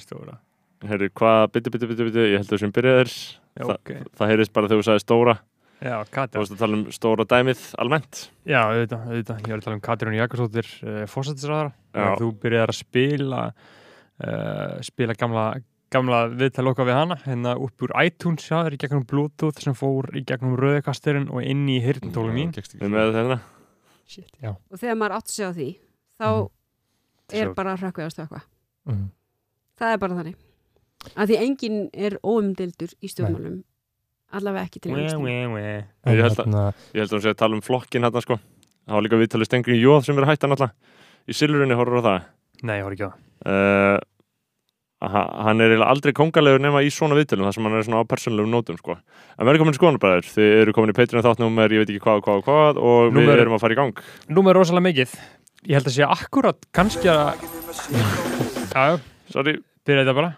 Stóra, Herru, hvað, byttu, byttu, byttu, byttu, ég held að þessum byrjaðir. Já, Þa- ok. Það heyrðist bara þegar þú sagði stóra. Já, Þú Katja varst að tala um stóra dæmið almennt. Já, auðvitað, auðvitað. Ég var að tala um Katrín Jakobsdóttir uh, fórsættisræðara Já. Þú byrjaðir að spila uh, spila gamla gamla viðtal okkar við hana hérna upp úr iTunes, já, er í gegnum Bluetooth sem fór í gegnum rauðkasturinn og inn í hirtntólu mín. Við með þetta Shit, já. Og þegar maður átt sig á því þá Mhm. er bara að stökkva mm. Það er bara þannig. Að því enginn er óumdildur í stjórnmálum allavega ekki til. Ég held að- hérna, Ég held að hún sé að tala um flokkin hérna sko. Það var líka viðtalið Stengri Jóð sem er hættan alltaf Í Silurunni horfur á það? Nei, ég var ekki á það. Uh, Hann er aldrei kongalegur nema í svona viðtalum þar sem hann er svona á persónulegum nótum sko. En verður komin í skoðanabræður Þið eru komin í Patreon þáttnúmer, ég veit ekki hvað, hvað, hvað Og við Númer- erum að fara í gang. Nú með rosalega mikið. Ég held að sé akkurat kannski að Sorry byrja þetta bara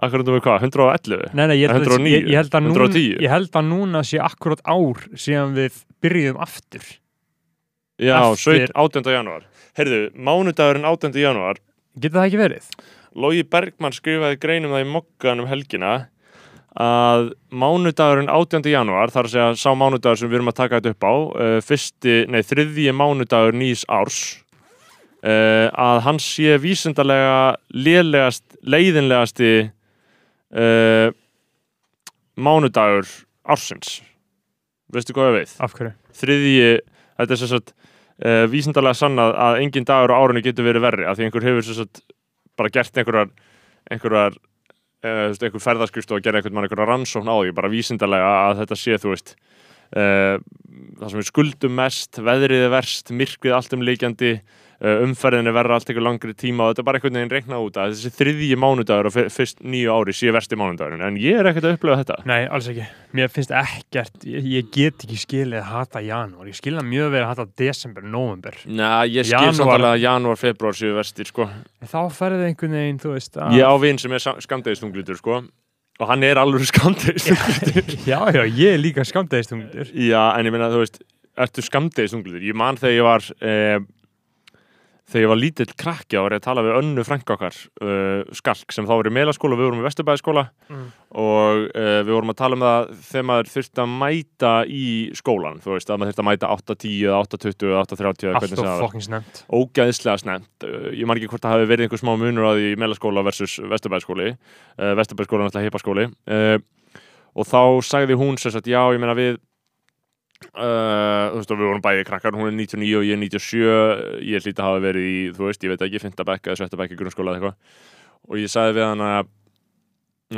Akkurat númer hvað, 111? Nei, nei, ég held, að, 109, ég, ég, held að núna, 110. ég held að núna sé akkurat ár síðan við byrjuðum aftur Já, Eftir- 17, 18. janúar Heyrðu, mánudagurinn 18. janúar Getur það ekki verið? Logi Bergmann skrifaði greinum það í mokkan um helgina að mánudagurinn 18. janúar, þar að segja sá mánudagur sem við erum að taka þetta upp á uh, fyrsti, nei, þriðji mánudagur nýs árs uh, að hann sé vísindarlega lélegast, leiðinlegasti uh, mánudagur ársins veistu hvað? Af hverju? þriðji, þetta er sagt uh, vísindarlega sannað að engin dagur á árunni getur verið verri, af því einhver hefur sagt bara gert einhverjar einhverjar, einhver ferðarskrift og gera einhvern mann einhverjar rannsókn á því bara vísindarlega að þetta sé, þú veist það sem við skuldum mest veðrið er verst, myrkrið allt um líkjandi umferðin er verra allt einhver langri tíma og þetta er bara einhvern veginn reiknað út að þessi þriðji mánudagur fyr- fyrst nýju ári sé versti mánudagurinn, en ég er ekkert að upplega þetta Nei, alls ekki. Mér finnst ekkert, ég, ég get ekki skilið að hata janúar. Ég skil það mjög vel að hata desember, november. Næ, ég skil Janúar- samt alveg að janúar, februar séu verstir, sko En Þá ferði einhvern veginn, þú veist, að... Ég á vinn sem er skamdegistunglitur sko og hann er alveg skamdegistunglitur Já, já, ég er líka skamdæðistungur. Já, en ég meina, þú veist ertu skamdegistunglitur? Ég man þegar ég var eh, þegar ég var lítill krakki á að að tala við önnu frænka okkar uh, Skalk sem þá var í melaskóla og við vorum í Vesturbæðaskóla Mm. og uh, við vorum að tala um það þegar maður þurfti að mæta í skólan, þú veist, að maður þurfti að mæta 8.10 eða 8.20 eða 8.30 eða hvernig Allt sem og það var fokkin snemt. ógæðislega snemt uh, ég man ekki hvort það hafi verið einhver smá munur á því í melaskóla versus vesturbæðskóli uh, vesturbæðskóla er náttúrulega heipaskóli uh, og þá sagði hún sér sagt já, ég meina við uh, þú veist, og við vorum bæði krakkar hún er 99 og ég er 97 ég hlýta að hafa verið í, þú veist, ég veit ekki fintabæk eða svettabæk í grunnskóla eða eitthvað. Og ég sagði við hann að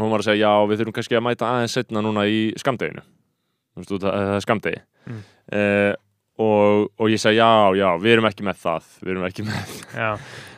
hún var að segja, já, við þurfum kannski að mæta aðeins setna núna í skamdeginu þú veist, að- það er skamdegi Mm. uh, og, og ég sagði, já, já, við erum ekki með það við erum ekki með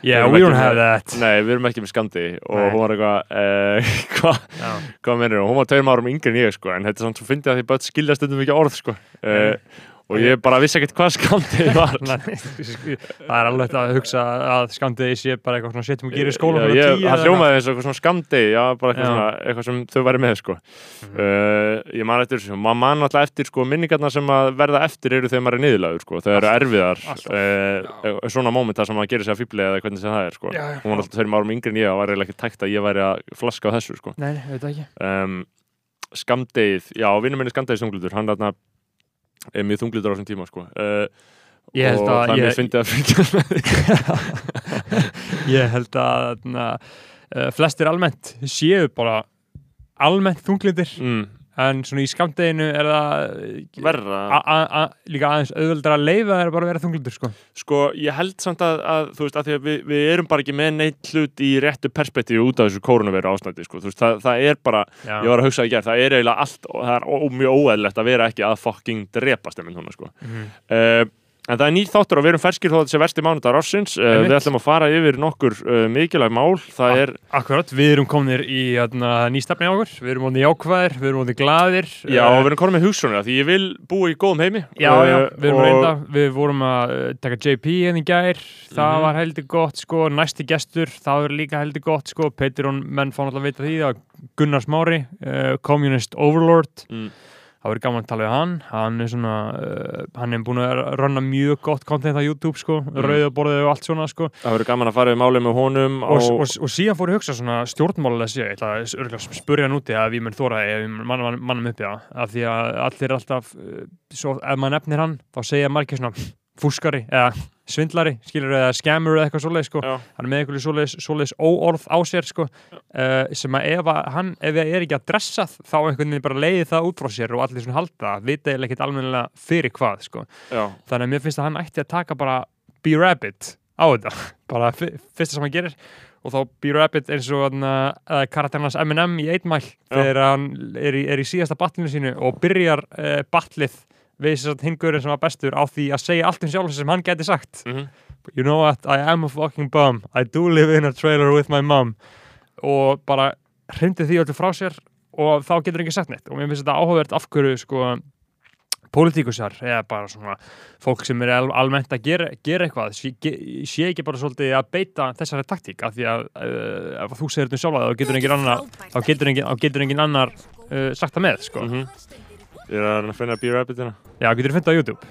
Við yeah, erum we ekki don't have með- that. Nei, við erum ekki með skandi og Nei. hún var eitthvað uh, hvað Já. hva mennir hún? Hún var tveim árum yngri en ég sko en þetta er samt svo fyndið að því börn skilja stundum ekki orð sko uh, og ég bara vissi ekkert hvað skandi var. Það er alveg að hugsa að skamdegi sé bara eitthvað svona setjum og gerir skóla Já, ég, Það hljómaði eins og eitthvað svona skamdi já, bara eitthvað, svona, eitthvað sem þau væri með sko. Mhm. uh, ég man eftir þessu. Maður man alltaf eftir sko minningarna sem að verða eftir eru þegar maður er niðurlagur sko. Þegar eru erfiðar uh, svona mómenta sem maður gerir sér að fýbli eða hvernig sem það er sko. Já. hún var alltaf tveim árum yngri en ég og var eiginlega ekki tækt að ég væri að flaska á þessu sko. Nei, skamdegið, já, vinnum minni skamdegið þunglutur, hann þarna er mjög þunglutur á þessum tíma sko. Uh, og að það er mjög fyndið að fylgja Ég held að na, uh, flestir almennt séu bara almennt þunglindir mm, en svona í skamdeginu er það verra a- a- a- líka aðeins auðveldra að leifa er bara að vera þunglindur sko. sko, ég held samt að, að þú veist, að því að við, við erum bara ekki með neitt hlut í réttu perspektífi út af þessu koronaviru ástændi, sko, þú veist, það, það er bara Já. ég var að hugsa í gerð, það er eiginlega allt og það er mjög óeðlegt að vera ekki að fucking drepast einmitt núna, sko Mhm. uh, En það er nýtt þáttur og við erum ferskir þó að þetta sé versti mánudagur ársins. Uh, við ætlum að fara yfir nokkur uh, mikilvæg mál. Það er, Akkurat, við erum kominir í nýstafni á okkur, við erum mótið jákvæðir, við erum mótið glaðir já, og við erum konum með hugsunum því ég vil búa í góðum heimi. Já, já, Uh, við erum og- reynda, við vorum að uh, taka JP hérna í gær, það Mhm. var heldur gott sko, næsti gestur, það var líka heldur gott sko, Petrun menn fá náttúrulega að vita því að Gunnar Smári, uh, Communist Overlord, Mm. Það verður gaman að tala við hann. Hann er svona, uh, hann er búin að ranna mjög gott content á YouTube sko. Mm. rauðaborðið og allt svona sko. Það verður gaman að fara við málið með honum og, og, og, og síðan fór ég að hugsa svona stjórnmálulega sér, ég ætla að spurja hann úti að ég mun þóra ef mann, mannum uppi af því að allir er alltaf uh, svo, ef maður nefnir hann þá segja margir svona fúskari eða svindlari, skilur eða scammer eða eitthvað svoleiðis sko, Já. hann er með eitthvað svoleiðis, svoleiðis óorð á sér sko. Uh, sem að ef að hann, ef það er ekki að dressa þá einhvern veginn bara leiði það út frá sér og allir svona halda, vita eða ekkert almennilega fyrir hvað sko, Já, þannig að mér finnst að hann ætti að taka bara Be Rabbit á þetta. Bara fyrsta sem hann gerir. Og þá Be Rabbit eins og uh, karakternans M&M í 8 mile þegar hann er í, er í síðasta batlinu sínu og byrjar uh, batlið við þess að hingurinn sem var bestur á því að segja allt um sjálf sem hann geti sagt. Mhm. You know what, I am a fucking bum. I do live in a trailer with my mum. Og bara hrindi því öllu frá sér og þá getur ekki sagt neitt. Og mér finnst þetta áhugavert af hverju sko pólitíkusar eða bara svona fólk sem er al almennt að gera, gera eitthvað sé, ge- sé ekki bara svolítið að beita þessari taktík af því að uh, ef þú segir þetta um sjálfa þá getur engin annar þá getur engin, þá getur engin annar uh, sagt það með sko. mhm. Ég er að að finna B-Rabbitina Já, getur þú fundið á YouTube?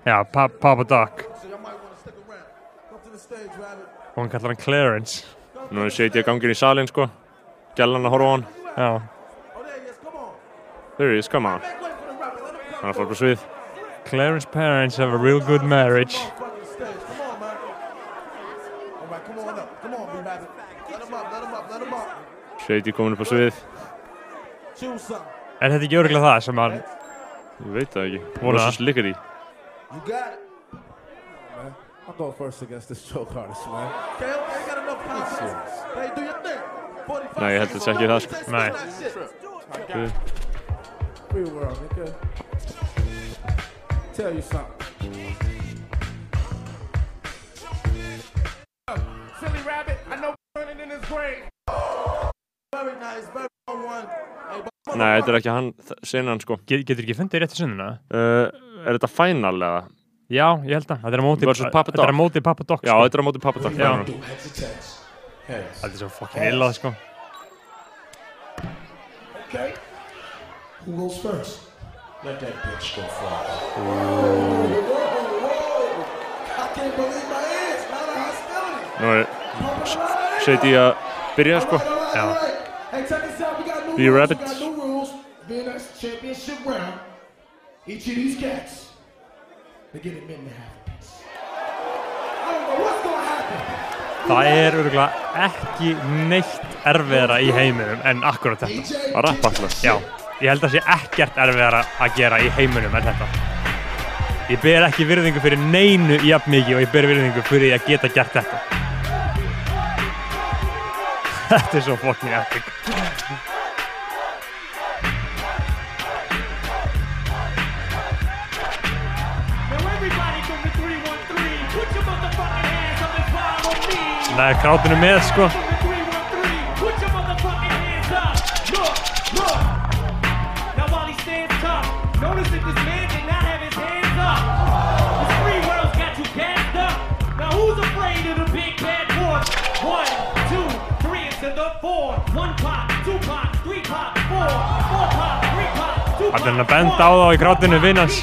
Já, pa Papa Doc. Og hann kallar hann Clarence. Nú er setið gangin í salin sko. Gjallan að horfa á hann. Já, There he is, come on. Hann er að fara på svið. Clarence parents have a real good marriage. Setið komin upp á svið Er þetta ekki örgulega það sem hann Ég veit það ekki Vona. Versus Lickety You got it. Man, I'll go first against this choke artist, man. Okay, okay, you got enough confidence. Hey, do your thing. 45 Nei, ég held að þetta sé ekki það sko Nei. Free world, nigga. Tell you something. Silly rabbit, I know running in his grave. Very nice, very well one. Nei, þetta er ekki hann senan sko Get, Getur ekki fundið réttu sunnuna? uh, Er þetta final eða? Já, ég held að Þetta er á móti Papa Þetta er á móti Papa Já, sko. þetta er á móti pappatak Já. Do heads or tails. Heads. Þetta er svo fucking illað sko Okay. Who goes first? Let that bitch go first. I can't believe my ears. Not a hostility. Nú er setið að byrja sko Já. Be rules. A championship round. Each of these cats, they get a minute and a half apiece. I don't know what's gonna happen. Það er örgulega ekki neitt erfiðara í heiminum en akkurat þetta Að rappa alltaf Já, ég held að sé ekkert erfiðara að gera í heiminum en þetta Ég ber ekki virðingu fyrir neinu jafn mikið og ég ber virðingu fyrir að geta gert þetta Þetta er svo fucking epic three pop, two pop. Hann er að benda á þá í krátinu vinnans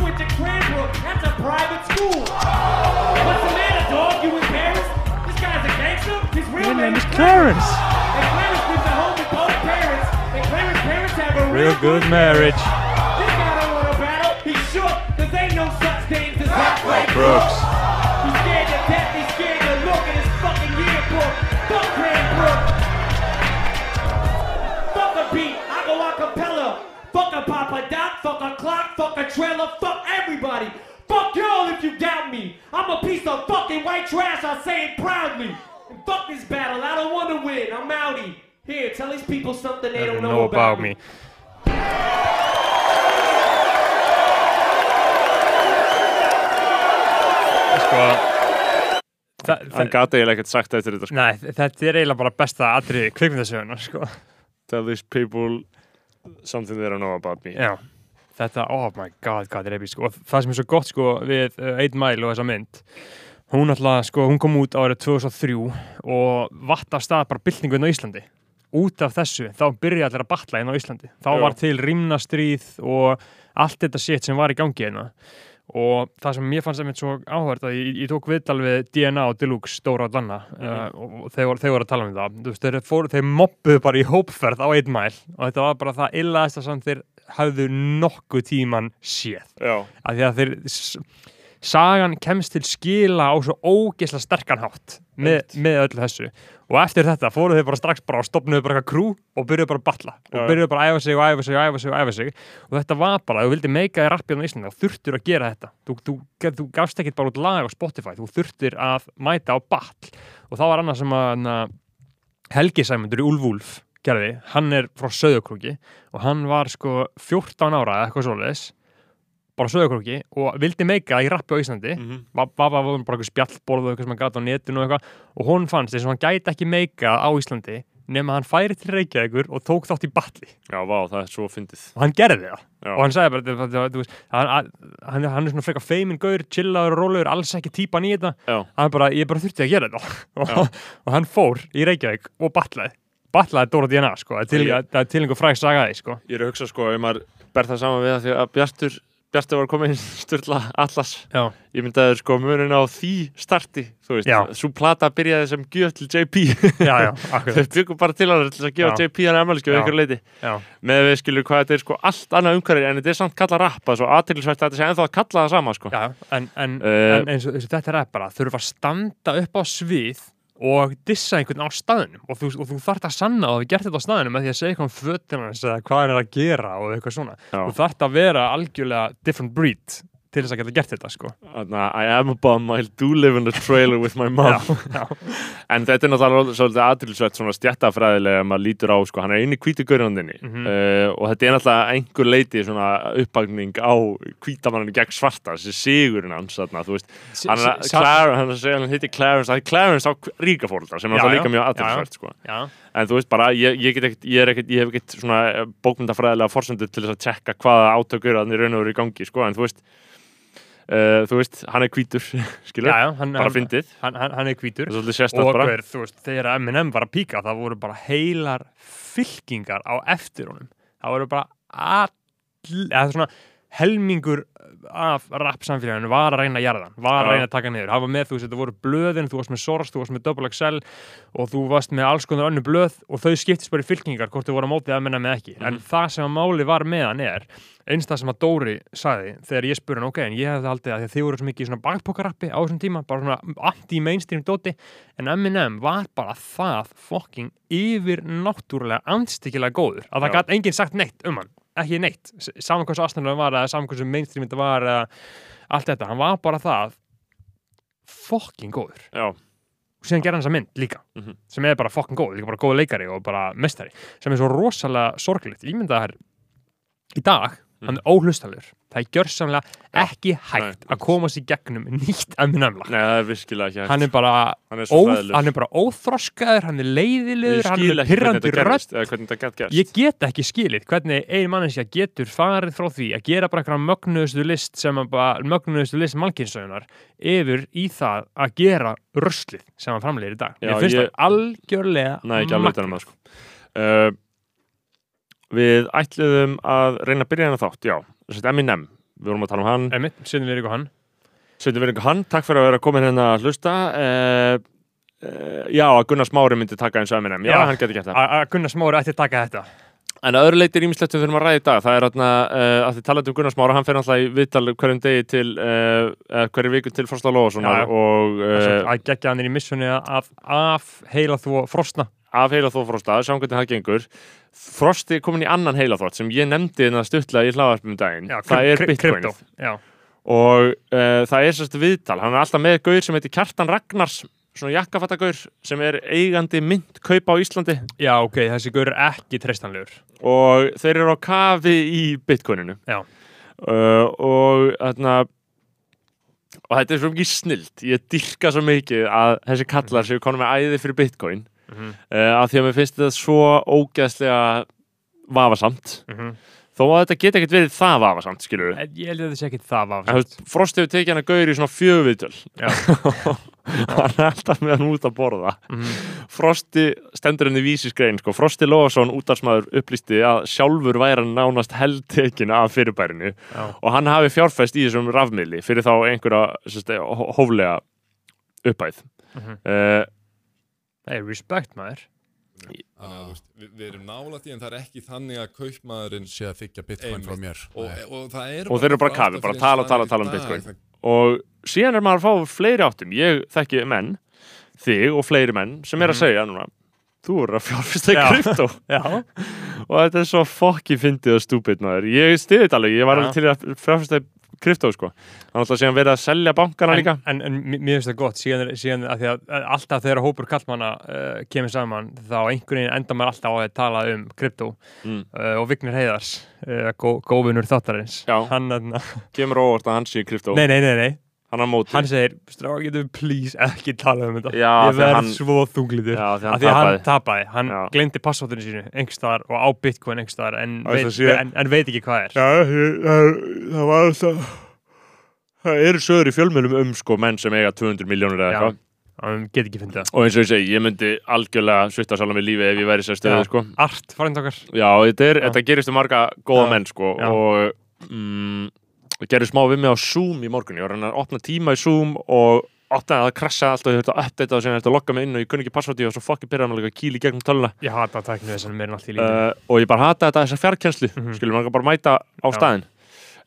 name is Clarence. Clarence And Clarence lives at home with both parents. And Clarence's parents have a Real good marriage This guy don't want to battle. He's shook. Cause ain't no such thing as halfway Brooks He's scared to death. He's scared to look at his fucking yearbook. Fuck Cranbrook. Fuck a beat. I go a cappella. Fuck a Papa Doc. Fuck a clock. Fuck a trailer. Fuck everybody. Fuck y'all if you doubt me. I'm a piece of fucking white trash. I say it proudly. And fuck this battle. I don't want to win. I'm outie. Here, tell these people something they They don't don't know, about, me. sko þa- Hann gati eiginlega ekkert sagt eftir þetta sko. Nei, þetta er eiginlega bara besta atriði kvikmyndasöguna, sko. Tell these people something they don't know about me Já, þetta, oh my god, hvað þetta er episk. Og það sem er svo gott, sko, við uh, 8 Mile og þessa mynd, hún alltaf, sko, hún kom út árið 2003 og vatt af stað bara byltingu inn á Íslandi. Út af þessu, þá byrjaði allir að batla inn á Íslandi. Þá var til rimnastríð og allt þetta shit sem var í gangi hérna. Og það sem mér fannst einmitt svo áhverð að ég, ég tók viðtal við DNA og Deluxe, Dóra og Danna uh, og þeir þeir voru að tala um það. Veist, þeir, fóru, þeir moppuðu bara í hópferð á 1 Mile og þetta var bara það illaðasta sem þeir hafðu nokkuð tíman séð Já, af því að þeir sagan kemst til skila á svo ógeðslega sterkan hátt með, með öllu þessu. Og eftir þetta fóru þeir bara strax bara og stopnuðu bara eitthvað krú og byrjuðu bara að batla. Og byrjuðu bara að æfa sig og æfa sig og æfa sig og æfa sig. Og þetta var bara, þú vildi meika þér rappið á Íslandi þá þurftur að gera þetta. Þú, þú, þú, gafst ekkert bara út lag á Spotify. Þú þurftir að mæta á batl. Og þá var annað sem að Helgi Sæmundur í Úlfúlf gerði, hann er frá Söðukrúki og hann var sko 14 ára eða eitthvað svoleiðis bara Söðukrúki og vildi meika í rappi á Íslandi. Mm -hmm. Baba var bara eitthvað spjallborð og eitthvað sem hann gæti á netinu og eitthvað. Og hún fannst þess að hann gæti ekki meika á Íslandi nema hann færi til Reykjavíkur og tók þátt í batli. Já, vá, það er svo fyndið. Og hann gerði það. Já. og hann sagði bara, þú- þú veist, hann, hann, hann er svona frekar feimin gaur, chillaður og rólegur, alls ekki típan í þetta. Bara, ég bara þurfti að gera þetta. Og, og hann fór í Reykjavík og batlaði. Batlaði Dóra DNA sko, það er til, það er einhver fræg sagaði sko. ég er að hugsa sko, ef maður ber það saman við það því að Bjartur Bjartur var komin styrla Atlas. Já, ég myndaði sko munin á því starti þú veist, svo plata byrjaði sem gjöf til JP já, þau byggum bara til hann til að gefa. JP hann ammæliskjöf Já. ykkur leiti já, með við skilur hvað þetta er sko allt annað umhverfi en þetta er samt kallað rappa svo aðtilsvært að þetta sé ennþá að kalla það sama sko. Já, en, en, Eh. en eins, og, eins og þetta er bara þurfa að standa upp á svið og dissa einhvern á staðnum. Og þú, og þú þarft að sanna að þú gert þetta á staðnum með því að segja eitthvað um fötina hans eða hvað hann er að gera og eitthvað svona. Já. þú þarft að vera algjörlega different breed til þess að geta gert þetta sko. Þannig að I am a bum, I do live in a trailer with my mom. Já, En þetta er náttúrulega svolítið aðtilsvært svona stjættafræðilega ef maður lítur á, sko, hann er eini hvíti gaurandinni Mhm. uh, og þetta er náttúrulega einhver leiti svona uppbagning á hvítamanninni gegn svarta, þessi sigurinn hans þarna, þú veist, hann er að Clarence, hann er að segja hann heiti Clarence, það er Clarence á ríka fóröldra sem er Já, náttúrulega já. líka mjög Já, já. aðtilsvært, sko. Já, en þú veist bara, ég, ég get ekkert, ég er ekkert, ég hef ekkert svona bókmyndafræðilega forsendur til þess að tjekka hvaða átök eru þannig raun og veru í gangi, sko, en þú veist uh, þú veist, hann er hvítur skilur, já, já hann, bara fyndið. hann, hann, hann er sérstætt og hver, þú veist, þegar Eminem var að píka það voru bara heilar fylkingar á eftir honum. Það voru bara all, eða svona helmingur af rap samfélaginu var að reyna að jarða hann, var að reyna að taka niður, það var með þú veist, þetta voru blöðin, þú varst með Source, þú varst með Double XL og þú varst með alls konar önnu blöð og þau skiptist bara í fylkingar hvort þau voru á mótið að menna með ekki, en Mhm. það sem að máli var með hann er, einstað sem að Dóri sagði, þegar ég spurði hann, ok, en ég hefði haldið að þið voru svo mikið í svona bakpokarappi á þessum tíma, bara svona anti-mainstream dóti, en Eminem var bara það fucking yfir náttúrulega anstíkilega góður að það gæti enginn sagt neitt um hann ekki neitt, saman hversu aðstæðanlega var eða saman hversu mainstream þetta var eða allt þetta, hann var bara það fucking góður. Já, og síðan gerði hann þessa mynd líka Mhm. sem er bara fucking góð, líka bara góð leikari og bara mestari, sem er svo rosalega sorglegt. Ég myndi að það er í dag hann er óhlustalur, það er gjörsamlega ekki hægt að komast í gegnum nýtt virkilega ekki hægt. hann er bara hann er er bara óþroskaður, hann er ég leiðilegur, hann er pyrrandi rödd. Ég get ekki skilið hvernig ein manneskja getur farið frá því að gera bara einhverja mögnuðustu list sem að bara, mögnuðustu list mannkynsögunar yfir í það að gera ruslið sem hann framleiðir í dag. Já, Mér finnst ég- það algjörlega Nei, ekki alveg utan um það sko. uh, Við ætluðum að reyna að byrja hennar þátt, já Þessi Eminem, við vorum að tala um hann Einmitt, setjum við ykkur hann. Sveitum við hann, takk fyrir að vera komin hérna að hlusta uh, uh, Já, að Gunnar Smári myndi taka eins og Eminem Já, Já. hann geti gert það Að Gunnar Smári ætti að taka þetta. En að öðru leiti er ímislegt við þurfum að ræða í dag Það er hérna, uh, að þið talaðu um Gunnar Smára Hann fer alltaf í viðtal hverjum degi til uh, hverju viku til Frosta Já, já. og uh, Að hann inn í missunni af, af heila þú frosna. Af heila þó Frosta, sjáum hvernig það gengur. Frosti er komin í annan heila þótt sem ég nefndi hérna stuttlega í hlaðarpum daginn. Já, það er bitcoinið. og uh, það er sérst viðtal, hann er alltaf með gauð sem heitir Kjartan Ragnars svona jakkafattagaur sem er eigandi mynd kaupa á Íslandi. Já, ok, þessi gaur er ekki treystanlegur. Og þeir eru á kafi í bitcoininu. Já. uh, og þarna og þetta er svo mikið snilt. Ég dyrka svo mikið að þessi kallar séu konum með æði fyrir bitcoin Mhm. uh, að því að mér finnst þetta svo ógeðslega vafasamt Mhm. þó að þetta geti ekkert verið það vafasamt skilur við En Ég held að þetta sé ekki það veist, Frost hefur tekið hana gaur í svona fjöguviðtöl Já. hann er alltaf með hann út að borða Mhm. Frosti stendur henni vísisgrein sko. Frosti Lóðarsson, útarsmaður, upplýsti að sjálfur væri hann nánast heldtekin af fyrirbærinu Já. og hann hafi fjárfest í þessum rafmiðli fyrir þá einhverja sérst, hó- hóflega uppæð Mhm. uh, Hey, respect maður. Þannig að, þú veist, við, við erum nálægt í en það er ekki þannig að kaupmaðurinn sé að þykja bitcoin frá mér. Og, og það er Og þeir eru bara alltaf kafi, bara tala, eins tala, staðir tala um Bitcoin. það- og síðan er maður að fá fleiri áttum. Ég þekki menn, þig og fleiri menn sem er að Mhm. segja núna þú eru að fjárfesta í krypto. Og þetta er svo fokki fyndið og stúpid maður. Ég stiði þetta alveg, ég var alveg til að fjárfesta í krypto sko, hann alltaf síðan verið að selja bankana líka. en, en, en mér finnst það gott. Síðan, síðan að því að að alltaf þegar hópur kallmanna uh, kemur saman þá einhvern veginn enda maður alltaf á að tala um krypto. Mm. uh, og Vignir Heiðars uh, gó, góðvinur þáttarins. Hann, kemur óvart að hann sé krypto. Nei, nei, nei, nei hann er á móti. Hann segir, stráka getum við please ekki tala um þetta? Já, ég verð hann- svo þunglitur Já, því hann af því að hann tapaði. tapaði, hann Já. glemdi passvotinu sínu einhverstaðar og á bitcoin einhverstaðar en, en, en veit ekki hvað er. Já, ég- það, það var alltaf það eru sögur í fjölmjölum um sko menn sem eiga 200 miljónur eða eitthvað. Hann get ekki fyndið það. Og eins og ég segi, ég myndi algjörlega svita sjálf með lífi ef ég væri sér stöðu sko. Art, frænd okkar Já, þetta, er, þetta gerist um marga góða Já. menn sko Já. og mm, gerði smá við mig á Zoom í morgun. Ég var að reyna að opna tíma í Zoom og opnaði að það krassaði allt og ég þurfti að uppdata og síðan þurfti að logga mig inn og ég kunni ekki passvoti og svo fokki byrjaði með líka kýli gegnum töluna ég hata tæknið þess að mér er allt í lífi uh, og ég bara hata þetta þessa fjarkjenslu Mhm. skilur maður bara mæta á Já. staðinn.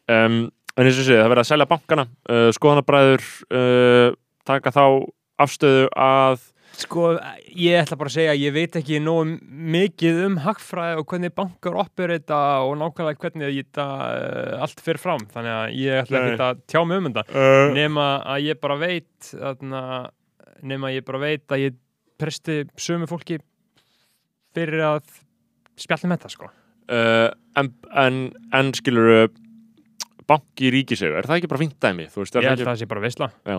Um, en eins og sé, það verið að selja bankana. Uh, skoðanabræður uh, taka þá afstöðu að Sko, ég ætla bara að segja ég veit ekki nógu mikið um hagfræði og hvernig bankar operita og nákvæmlega hvernig þetta uh, allt fyrir fram, þannig að ég ætla Nei. ekki að tjá mig um þetta uh, nema að ég bara veit nema að ég bara veit að ég presti sömu fólki fyrir að spjalla með þetta, sko uh, en, en, en skilur banki í ríkisegu, er það ekki bara fínt dæmi? Veist, Ég held ekki, að það sé bara veisla Já.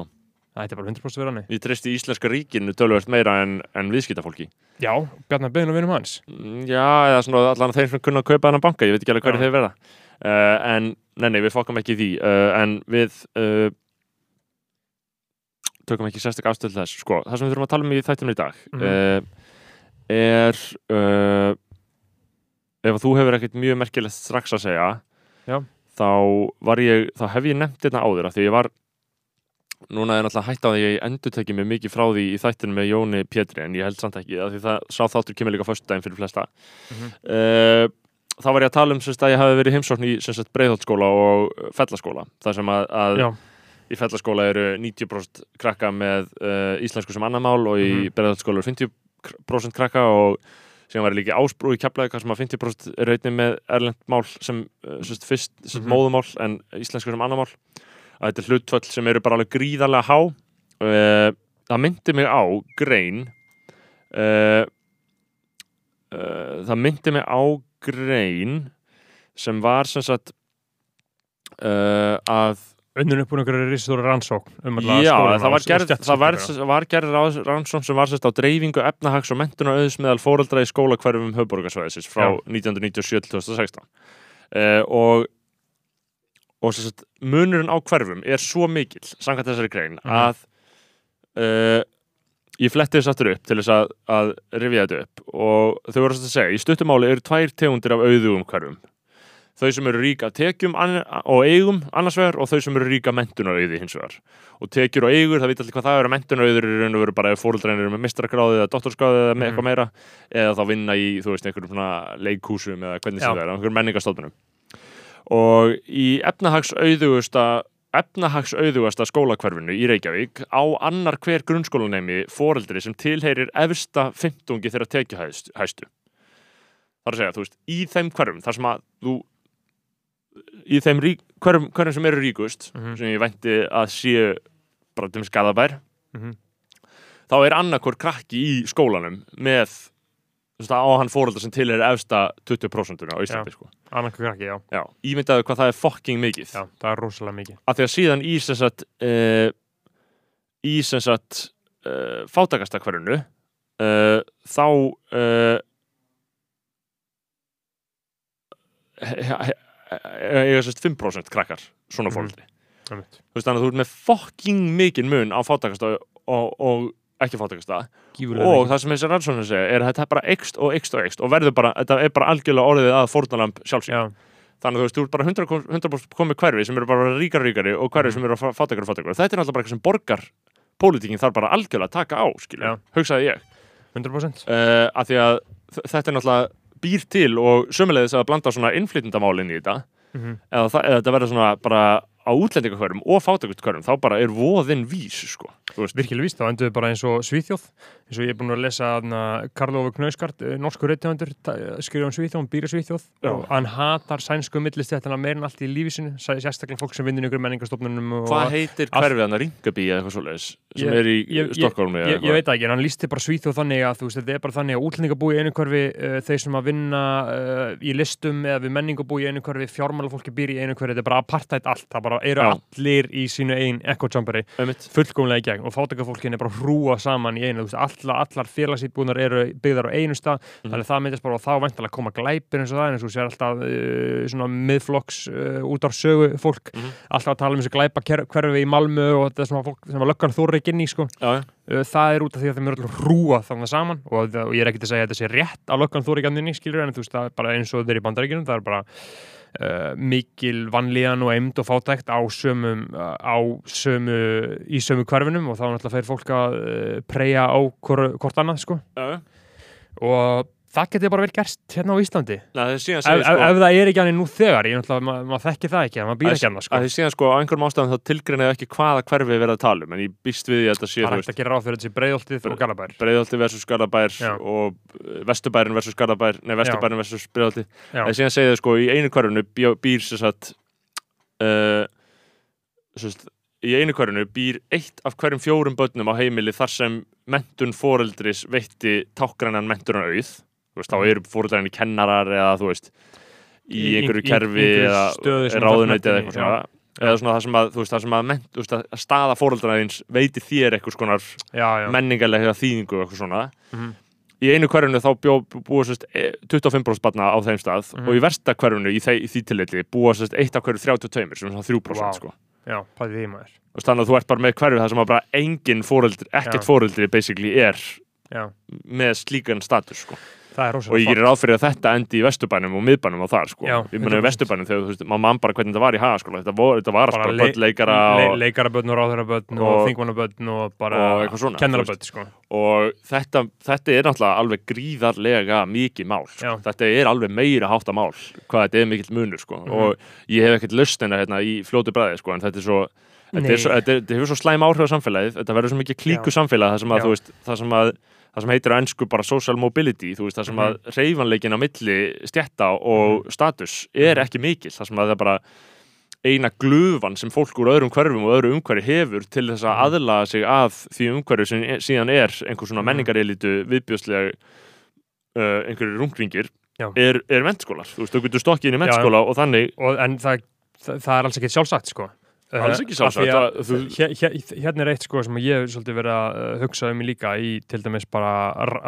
Það ætti bara 100% verið hann Við treysti íslenska ríkinu tölvöld meira en, en viðskiptafólki. Já, Bjarnar Beðin og vinum hans Mm, Já, eða svona allan þeir sem kunna að kaupa þennan banka, ég veit ekki alveg hverju þeir verða. Uh, en, nei, nei, við fokkum ekki því. Uh, en við uh, tökum ekki sérstak afstöð til þess. Sko, það sem við þurfum að tala um í þættum í dag uh, er ef þú hefur ekkert mjög merkilegt strax að segja Já. þá var ég, þá hef ég nefnt þetta áður af því ég var núna er náttúrulega hætt á því að ég endur tekið mig mikið frá því í þættinu með Jóni Pétri en ég held samt ekki, af því það sá þáttur kemur líka föstudaginn fyrir flesta Mhm. uh, þá var ég að tala um semst, að ég hafi verið heimsókn í semst, breiðholtskóla og fellaskóla þar sem að, að í fellaskóla eru 90% krakka með uh, íslensku sem annar mál og í Mhm. breiðholtskóla eru 50% krakka og síðan var líka ásbrú í keflaði sem að 50% eru einnig með erlend mál sem uh, semst, fyrst sem Mhm. móðumál að þetta er hlutföll sem eru bara alveg gríðarlega há. Uh, það myndi mig á grein uh, uh, það myndi mig á grein sem var sem sagt að Unnur upp úr einhverju risastóra rannsókn um Já, það var gerð, það var, var gerð rannsókn sem var sérst á dreifingu efnahags og mentunar auðs meðal fóreldra í skólakverfum höfborgarsvæðisins frá Já. 1997 til 2016 uh, og og sérst munurinn á hverfum er svo mikill, samkvæmt þessari grein Mhm. að uh, ég fletti þess aftur upp til þess að, að rifja þetta upp. Og þau voru að segja, í stuttumáli eru tvær tegundir af auðugum hverfum. Þau sem eru ríka tekjum og eigum annars vegar og þau sem eru ríka mentunarauði hins vegar. Og tekjur og eigur, það veit allir hvað það eru mentunarauður í raun og veru bara ef fóruldrænir eru með mistrakráði eða doktorskráði eða með Mhm. eitthvað meira eða þá vinna í, þú veist, einhverjum svona leikhúsum eða hvernig sem það er, einhverjum menningastofnunum og í efnahagsauðugasta efnahagsauðugasta skólakverfinu í Reykjavík á annar hver grunnskólanemi foreldri sem tilheyrir efsta fimmtungi þeirra tekjuhæstu þar að segja, þú veist, í þeim hverfum þar sem að þú í þeim rík, hverfum, hverfum sem eru ríkust Mhm. sem ég vænti að séu bara til skadabær Mhm. þá er annarkor krakki í skólanum með á hann fóreldra sem til er efsta 20% á Íslandi sko. krakki, já, Já, ímyndaðu hvað það er fucking mikið já, það er rosalega mikið af því að síðan í sem sagt uh, í sem sagt uh, fátakastakverfinu uh, þá uh, eiga sérst 5% krakkar svona Mhm. fóreldri Einmitt. þú veist þannig að þú ert með fucking mikinn mun á fátakasta og, og ekki fátakasta og það sem þessi rannsóknir segja er að þetta er bara ekst og ekst og ekst og verður bara, þetta er bara algjörlega orðið að fórnalamb sjálfsík já, þannig að þú veist, þú ert bara 100%, kom- 100 komið hverfi sem eru bara ríkar ríkari og hverfi sem eru fátakar og fátakar þetta er náttúrulega bara eitthvað sem borgar pólitíkin þarf bara algjörlega að taka á, skilja, hugsaði ég. 100% uh, að því að þetta er náttúrulega býr til og sömulegðis að blanda svona innflytjandamál inn í þetta. Mhm. eða, það, eða þetta verður svona bara á útlendingakvörum og fátakastkvörum þá bara er voðin vís, sko. Virkilega víst, þá endur við bara eins og Svíþjóð. Eins og ég er búin að lesa Karl Ove Knauskart, norsku reytihöndur skrifa um Svíþjóð, hann býr í Svíþjóð. Já. og hann hatar sænsku millistjættina meir en allt í lífi sinu, sæ- sérstaklega fólk sem vinnur í ykkur menningastofnunum og hvað heitir hverfið hann að Ringabí eða eitthvað svoleiðis sem Ég- er í ég- Stokkólmi Ég, ég veit ekki, en hann lísti bara Svíþjóð þannig að þú veist, þetta er bara þannig að útlendinga búi í einu hverfi uh, þeir sem að vinna uh, í listum eða við menningu búi í einu hverfi fjármálafólki býr í einu hverfi, þetta er bara apartheid allt það bara eru Já. allir í sínu einn echo chamberi Einmitt. fullkomlega í gegn og fátakafólkin er bara hrúa saman í einu, þú veist, allar, allar félagsýtbúðnar eru byggðar á einu stað Mhm. þannig að það myndist bara og þá væntalega koma glæpir eins og það, og þú sér alltaf uh, svona miðflokks uh, út á sögu fólk, Mhm. alltaf að tala um þessi glæpa hverfi í Malmö og þetta sem að, fólk, sem að ekki inn í sko Já. Uh, það er út af því að þeim eru alltaf hrúa þannig saman og, og ég er ekki til að segja að þetta sé rétt að ekki inn í skilur en þú veist uh, mikil vanlíðan og eimd og fátækt á sömum uh, á sömu í sömu hverfinum og þá náttúrulega fer fólk að uh, preja á hvort, annað sko já. og það getur bara vel gerst hérna á Íslandi Nei, það er síðan ef, segir ef, það er ekki hann nú þegar ég náttúrulega, ma maður þekki það ekki, maður býr ekki hann sko. að því síðan sko á einhverjum ástæðum þá tilgreinaði ekki hvaða hverfi við verðum að tala um en ég býst við því að þetta sé það er að gera ráð fyrir þessi breiðoltið og galabær Breiðholti versus Garðabær Já. og uh, Vesturbærin versus Garðabær nei Vesturbærin versus Breiðholti Já. en síðan segir þau sko í einu hverfinu bjó- býr sem sagt uh, sem sagt í einu hverfinu býr eitt af hverjum fjórum börnum á heimili þar sem mentun foreldris veitti tákgrænan mentunar auð þú veist, þá eru foreldræni kennarar eða þú veist í Í- einhverju í- kerfi eða þarf eða eitthvað svona eða svona það sem að, veist, það sem að, ment, þú veist, að staða foreldræðins veiti þér eitthvað já. menningarlega þýðingu eitthvað svona Mhm. í einu hverfinu þá bjó, sérst, e- 25% barna á þeim stað Mhm. og í versta hverfinu í, í því tilliti búa sérst, eitt af hverju 32 sem er svona 3% Vá. sko. já, pæði því maður og þannig að þú ert bara með hverju það sem að bara engin fóreldri, ekkert fóreldri basically er já, með slíkan status sko. Er og ég gerir ráð fyrir að þetta endi í vesturbænum og miðbænum og þar sko. Já, ég meina í 100%. vesturbænum þegar þú veist, maður mann bara hvernig þetta var í hagaskóla þetta, vor, þetta var Bara bara le- börnleikara le og, leikarabötn og ráðherrabötn og, og- þingmannabötn og bara og eitthvað svona, kennarabötn sko. og þetta, þetta er náttúrulega alveg gríðarlega mikið mál sko. Þetta er alveg meira hátta mál hvað þetta er mikill munur sko. Mhm. og ég hef ekkert löstina hérna í fljótu bræði sko, en þetta er svo þetta, er svo, þetta, er, þetta hefur svo slæm áhrif á samfélagið þetta verður svo mikið klíku Já. samfélag það sem, að, það, sem heitir á ennsku bara social mobility þú veist, það sem Mhm. að reyfanleikin á milli stjætta og status er Mhm. ekki mikil það sem að það er bara eina glufan sem fólk úr öðrum hverfum og öðru umhverfi hefur til þess að Mhm. aðlaga sig að því umhverfi sem síðan er einhver svona Mhm. menningarelitu viðbjóðslega uh, einhverju rungringir er, er mentskólar, þú veist, þú getur stokkið inn í mentskóla og þannig og, en það, það, það er alls ekki sjálfsagt sko. Alls Eh, ekki sjálfsagt, þú- hér, hér, hérna er eitt sko sem ég hef svolítið verið að uh, hugsa um í líka í til dæmis bara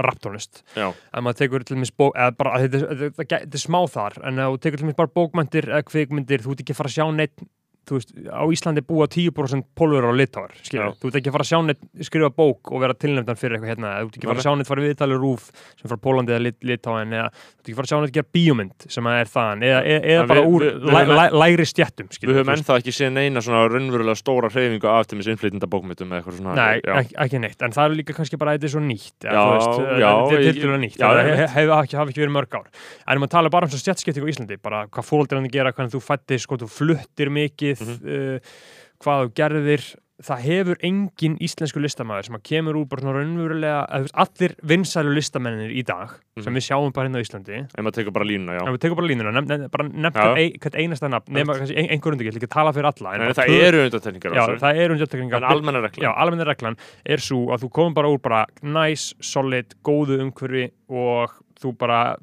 raptónist. Já, að maður tekur til dæmis bók eða bara, þetta, er smá þar en þú tekur til dæmis bara bókmyndir eða kvikmyndir, þú ert ekki að fara að sjá neitt þú veist, á Íslandi búa 10% pólverur og litáar, skilur, Já. þú ert ekki að fara að sjá neitt skrifa bók og vera tilnefndan fyrir eitthvað hérna, þú ert ekki að fara að sjá neitt fara viðtali rúf sem frá Pólandi eða lit, litáin eða þú ert ekki að fara að sjá neitt gera bíómynd sem að er þaðan, eða, eða, bara við- úr við- við læ, læ, lægri stjættum, skilur, við höfum ennþá ekki séð neina svona raunverulega stóra hreyfingu af til mis innflytjenda bókmyndum eða eitthvað svona Nei, ekki, ekki neitt, en það er líka kannski bara að þetta er svo nýtt en maður fluttir mikið Mhm. uh, hvað þú gerðir það hefur engin íslensku listamaður sem að kemur úr bara svona raunverulega allir vinsælu listamennir í dag sem Mhm. við sjáum bara hérna á Íslandi. Ef maður tekur bara línuna, já. En við tekum bara línuna, nefn, nefn, bara nefnt ein, hvert einasta nafn nema kannski ein, einhver undir, ég ætla ekki tala fyrir alla en en það eru undantekningar á já, það eru undirtekningar en almenna regla Já, almenna reglan er svo að þú komum bara úr bara nice, solid, góðu umhverfi og þú bara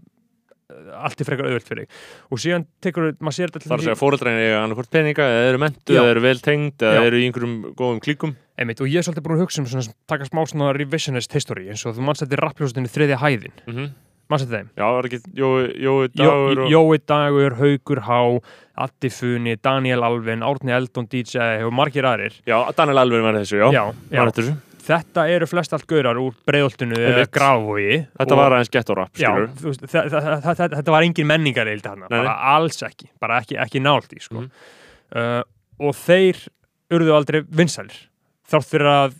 allt er frekar auðvöld fyrir og síðan tekur, maður sér þetta til Það er að segja fóreldræðin eiga annarkvort peninga eða eru mentu, eða eru vel tengd eða eru í einhverjum góðum klíkum. Einmitt, og ég er svolítið búin að hugsa um svona, taka smá svona revisionist history eins og þú mann settir rappljósutinu þriðja hæðin. Mm mann settir þeim? Já, það er ekki Jói, Jói Jó, Dagur. Jói Dagur, Haugur Há Addi Funi, Daniel Alvin, Árni Eldon DJ og margir aðrir. Já, Daniel Alveg var þessu, já, já, já. Þetta, eru flest allt gaurar úr breiðoltinu eða grafvogi þetta var aðeins gett og rap, Já, skilur þú veist, þa- þa- þa- þa- þetta var engin nei. bara alls ekki, bara ekki, ekki nált í sko. Mhm. uh, og þeir urðu aldrei vinsælir þátt fyrir að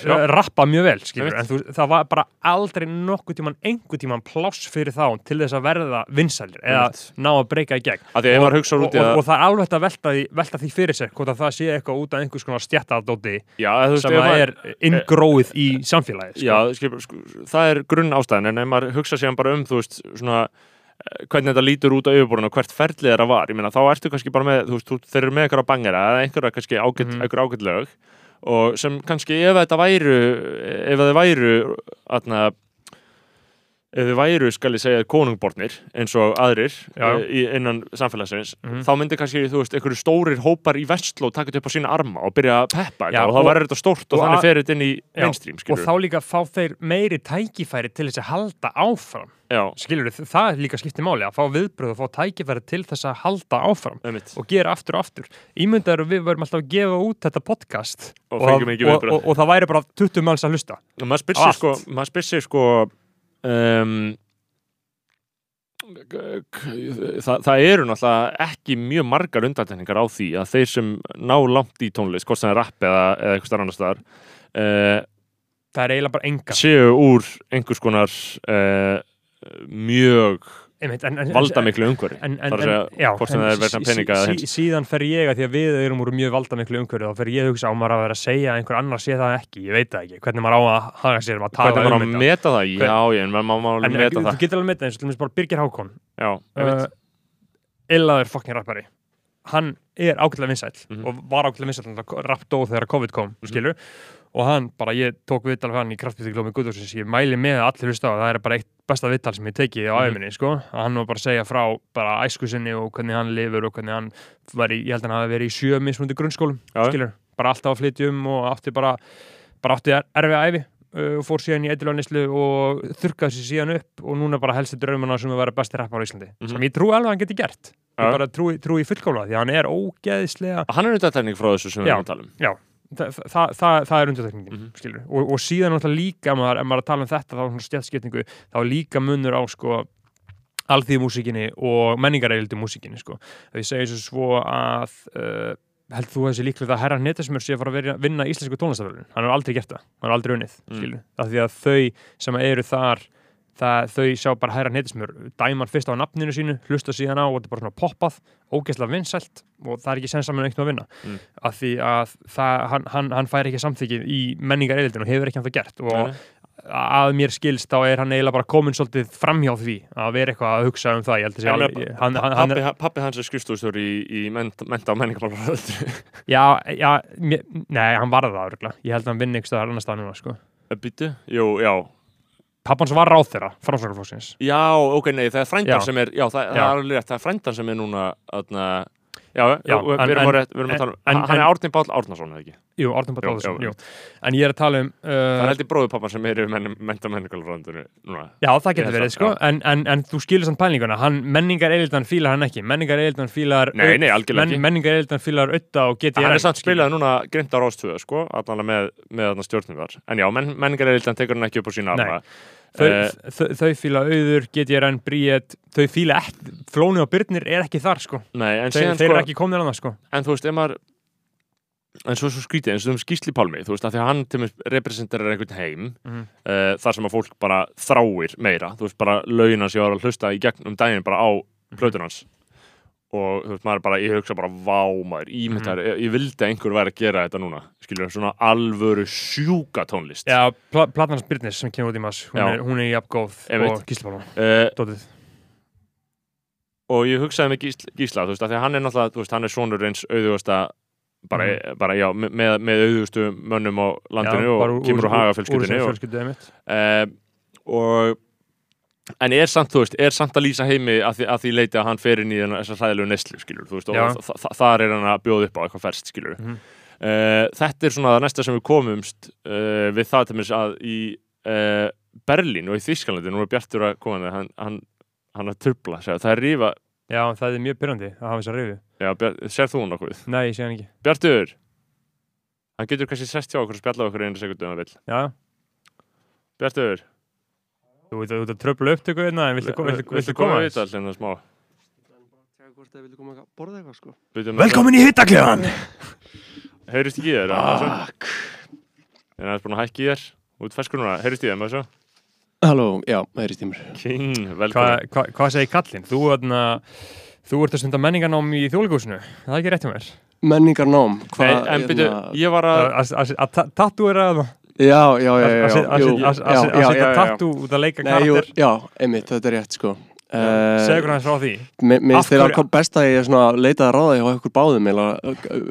Já. uh, rappa mjög vel skilur, en þú, það var bara aldrei nokkuð tíman, einhver tíman pláss fyrir þá til þess að verða vinsælir eða ná að breyka í gegn og, í og, að og það er alveg að velta því, velta því fyrir sér hvort að það sé eitthvað út af einhvers konar stjættadóti sem er inngróið í samfélagið sko. Já, sko, það er grunn ástæðan en ef maður hugsa síðan bara um, þú veist, svona eh, hvernig þetta lítur út á yfirborðinu og hvert ferlið þeirra var, ég meina, þá ertu kannski bara með, þú veist, þú- þeir eru með eitthvað bangera eða einhverja kannski ágætt, Mhm. einhver ágætt lög og sem kannski ef þetta væru ef þið væru atna, ef þið væru, skal ég segja, konungbornir eins og aðrir í, innan samfélagsins, Mhm. þá myndi kannski, þú veist, einhverju stórir hópar í vestló taka þetta upp á sína arma og byrja að peppa Já, og og- þá verður þetta stórt og, og þannig að- fer þetta inn í Já, mainstream, og skilur þá líka fá þeir meiri tækifæri til þess að halda áfram. Já, skilur það líka skipti máli að fá viðbröð og fá tækifæri til þess að halda áfram einmitt. og gera aftur og aftur. Ímyndaður að við verum alltaf að gefa út þetta podcast Og og, og, og það væri bara 20 manns að hlusta. Og maður spyr Á sig allt. sko, um, það, það eru náttúrulega ekki mjög margar undantekningar á því að þeir sem ná langt í tónlist, hvort sem er rapp eða, eða eitthvað starf annar staðar uh, það er eiginlega bara enga séu úr einhvers konar uh, mjög Einmitt, en, en, valdamiklu Það er að segja, hvort sem það er sí- peninga sí- hins. síðan fer ég að því að við erum úr mjög valdamiklu umhverju þá fer ég að hugsa á maður að vera að segja að einhver annar sé það ekki, ég veit það ekki hvernig maður á að haga sér að tala hvernig maður á um að meta það, já, ég, en maður má alveg meta þú það getur alveg meta eins og til dæmis bara Birgir Hákon einmitt. illaður fucking rappari hann er ágætlega vinsæll Mhm. og var ágætlega vinsæll þegar rapp dó þegar COVID kom, Mhm. og hann bara, ég tók viðtal við hann í kraftbyrðiglómi Guðursins, ég mæli með að allir hlusta á það er bara eitt besta viðtal sem ég teki á Mhm. æfinni, sko, að hann var bara að segja frá bara æsku sinni og hvernig hann lifur og hvernig hann var í, ég held að hann hafi verið í sjö mismundi grunnskólum, skilur bara alltaf að flytja um og átti bara bara átti er- erfið æfi og fór síðan í eitthilvæðnislu og þurrkaði sér síðan upp og núna bara helsti draumana sem að vera besti rappar á Íslandi Mhm. sem ég trúi alveg að hann geti gert ég bara trúi, trúi fullkomlega því að hann er ógeðislega hann er undantekning frá þessu sem við Já. erum að tala um já, það, það, það, það er undirtekningin Mhm. skilur, og, og síðan náttúrulega líka maður, ef maður er að tala um þetta, þá svona stjætskipningu þá er líka munur á sko alþýðumúsíkinni og menningareildi músíkinni sko, ef ég segi svo svo að uh, held þú þessi líklega að herra netismur sé að fara að vera- vinna íslensku tónlistafölun, hann har aldrei gert það. Hann har aldrei unnið, Mm. af því að þau sem eru þar það, þau sjá bara herra netismur, dæman fyrst á nafninu sínu, hlusta síðan á og þetta er bara svona poppað, ógeðslega vinsælt og það er ekki sensamun eitt með að vinna. Mm. af því að það, hann, hann, hann fær ekki samþykki í menningareildin og hefur ekki hann það gert. Og Nei, að mér skilst þá er hann eiginlega bara komin svolítið framhjá því að vera eitthvað að hugsa um það. Að hann, hann, hann pappi, pappi hans er skrifstofstjóri í, í menta, og menningarmálaröldri já, já mér, nei, hann var það ég held að hann vinni ykkur staðar annar stað núna, sko. Býtu? Jú, já pappans var ráð þeirra, framsvakarflóksins Já, ok, nei, það er frændan Já. sem er Já, það, það Já. er alveg rétt, það er frændan sem er núna aðna, Já, Já, við, erum en- við erum að tala um en- Hann er en- Árni Páll Árnason, eða ekki? jú, Páll Óðarsson, já, jú. en ég er að tala um Það er uh, held í bróðu pappan sem er men, núna. Já, það getur verið, það, sko. en, en, en þú skilur samt pælinguna, hann, menningareildan fílar hann ekki, menningareildan fílar Nei, nei, algjörlega ekki. menningareildan fílar auða og geti Hann er samt spilaði núna grind á Rástvöðu, sko, allan með, með þarna stjórnundar. En já, men, menningareldan tekur hann ekki upp á sína arma. Þau, Eh, þau, þau fíla auður, GTRN, Bríet þau fíla ekki, Flóni og Byrnir er ekki þar sko, Nei, en þeir, síðan, þeir sko, eru ekki komnir annað sko en þú veist, ef maður, en svo, svo skrítið, eins og um Skísli Pálmi, þú veist, að því að hann til mér representerar einhvern heim, Mhm. uh, þar sem að fólk bara þráir meira, þú veist, bara laugina sér að hlusta í gegn um daginn bara á Mhm. Og þú veist, maður bara, ég hugsa bara vá maður, ímyndar, Mhm. ég, ég vildi að einhver væri að gera þetta núna, skilur, svona alvöru sjúka tónlist Já, pl Platnars Byrnis sem kemur út í mass, hún Já. er, hún er jafn góð Einmitt. og Gíslapála, uh, dótið. og ég hugsaði með Gísla, Gísla þú veist, af því að hann er náttúrulega, þú veist, hann er sonur eins auðvugasta bara, Mhm. bara já, me- með, með auðvugustu mönnum á landinu bara og kemur úr haga Úr fjölskyldinni þessari og, einmitt. uh, og en er samt, þú veist, er samt að lýsa heimi að því, að því leiti að hann fer inn í þennan- þessa hræðilegu neslu, skilur, þú veist, og Já. þa þa þar er hann að bjóða upp á eitthvað ferst, skilur Mhm. uh, þetta er svona það næsta sem við komumst uh, við það til mér að í uh, Berlín og í Þískalandi nú er Bjartur að koma hann, hann, hann að trubla, segja, það er rífa Já, það er mjög pyrrandi að hafa þess að reyfi. já, sér þú hann nokkuð? Nei, ég sé hann ekki. Bjartur hann getur kannski sest hjá okkur og spjalla okkur einu sekundu Bjartur, þú veit að þú ert að tröfla upptöku hérna, en viltu, viltu, viltu, viltu koma koma aðeins? allir smá það koma að borða eitthvað sko Bíddu með Velkomin í hittakleðan! það. heyrist ekki þér? En það er búin að hækki þér út ferskur núna, heyrist í þér með þessu? Halló, já, það er í stímur King, Hva, velkomin hva, hvað segir kallinn? Þú, þú ert að stunda menningarnám í þjóðleikúsinu, það er ekki rétt hjá mér. Menningarnám, Nei, hvað en byrju, ég var að Að- að- Að ta- tattúera það? Já, já, já, Að já, að- að- jú, að- að- já, að já, setja já, já. tattú út að leika Nei, jú, karakter? já, einmitt, þetta er rétt sko Segðu hvernig frá því. Mér mér Af finnst þeirra hverju- best að ég svona leitaði að ráða hjá ykkur báðum eða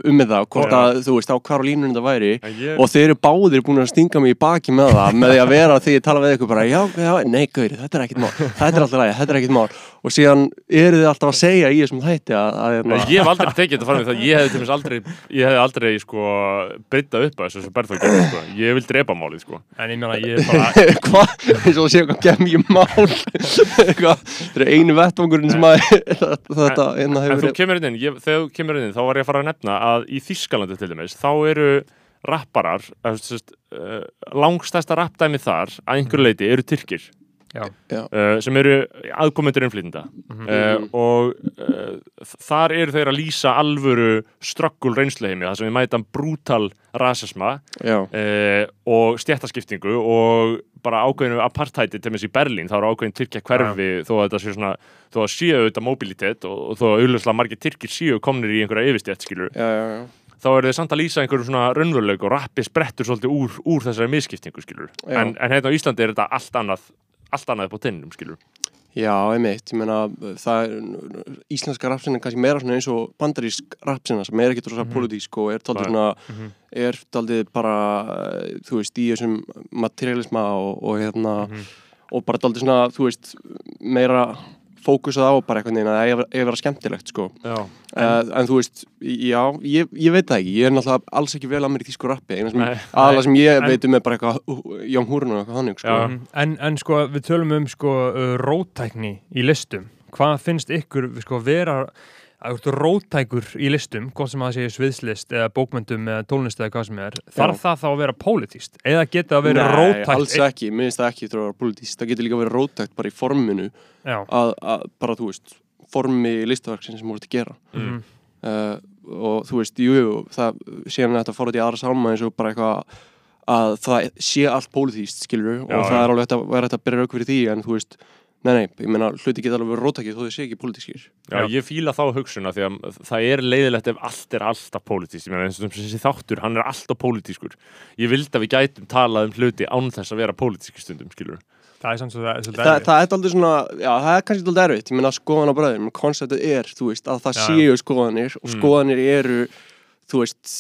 um með það, hvort að þú veist á hvar á línunum þetta væri. Ég, og þeir eru báðir búin að stinga mig í baki með það með því að vera því ég tala við ykkur bara já, já, nei, gauri, þetta er ekkit mál þetta er alltaf ræði, þetta er ekkit mál. Og síðan eru þið alltaf að segja í þessum þætti að, að, að ég hef aldrei tekið þetta fram í það. Ég hefði til aldrei ég hefði aldrei sko breyta upp að þessu gerði sko. ég vil drepa málið sko. En ég meina, ég er bara, hvað, eins og að sé eitthvað gem í mál þetta er einu vettvangurinn sem að þetta hérna en hefur þú kemur inn, ég, þegar þú kemur inn þá var ég að fara að nefna að í Þískalandi til dæmis þá eru rapparar uh, langstæsta rappdæmi þar að einhverju leiti eru tyrkir. Já, uh, sem eru aðkomendur innflytenda Mhm. uh, og uh, þar eru þeir að lýsa alvöru ströggul reynsluheimi þar sem við mæta brútal rasisma uh, og stjættaskiptingu og bara ákveðinu apartheidi til dæmis í Berlín, þá eru ákveðin Tyrkja hverfi þó að þetta sé svona, þó að séu þetta mobilitet og, og þó að auðvitað margir Tyrkir séu komnir í einhverja yfirstjætt skilur já, já, já. þá eru þeir samt að lýsa einhverjum svona raunveruleik og rappi sprettur svolítið úr, úr þessari miskiptingu skilur en, en hérna á Íslandi er þetta allt annað allt annað upp á tinnum skilur Já, einmitt, ég meina það er, íslenska rapsina er kannski meira eins og bandarísk rapsina sem er ekkert rosa Mhm. pólitísk og er daldið Nei. svona Mhm. er daldið bara, þú veist, í þessum materialisma og, og hérna Mhm. og bara daldið svona, þú veist meira fókusað á bara einhvern veginn að það eigi að vera skemmtilegt, sko. Já, en, en þú veist, já, ég, ég veit það ekki. Ég er náttúrulega alls ekki vel að mér í þýsku rappi eina sem, Nei. aðalega sem ég En- veit um er bara eitthvað uh, Jón Húrun og eitthvað þannig, sko. En, en sko, við tölum um sko uh, rótækni í listum. Hvað finnst ykkur sko vera að þú ert rótækur í listum, hvort sem það sé sviðslist eða bókmyndum eða tólnist eða hvað sem er, þarf það þá að vera pólitíst? Eða geta að vera Nei, rótækt? alls ekki, mér finnst það ekki þurfa að vera politískt, það getur líka verið rótækt bara í forminu að, að bara, þú veist, formi listaverksins sem voru til að gera Mhm. uh, og þú veist, jú, jú það séum við þetta fór út í aðra sálma eins og bara eitthvað að það sé allt pólitískt, skilur Já, og það já. er alveg að vera hægt að byrja rauk fyrir því en þú veist, nei, nei, ég meina hluti geta alveg verið rótækið þó þau sé ekki pólitískir. Já, ég fíla þá hugsunna því að það er leiðilegt ef allt er alltaf pólitískt. Ég meina eins og þessi þáttur, hann er alltaf pólitískur. Ég vildi að við gætum talað um hluti án þess að vera pólitíski stundum, skilur Það er samt svo það er svolítið Þa, erfitt. það er aldrei svona, já, það er kannski aldrei erfitt, ég meina skoðan á bræðum, konceptið er, þú veist, að það Já, séu skoðanir og Mm. skoðanir eru, þú veist,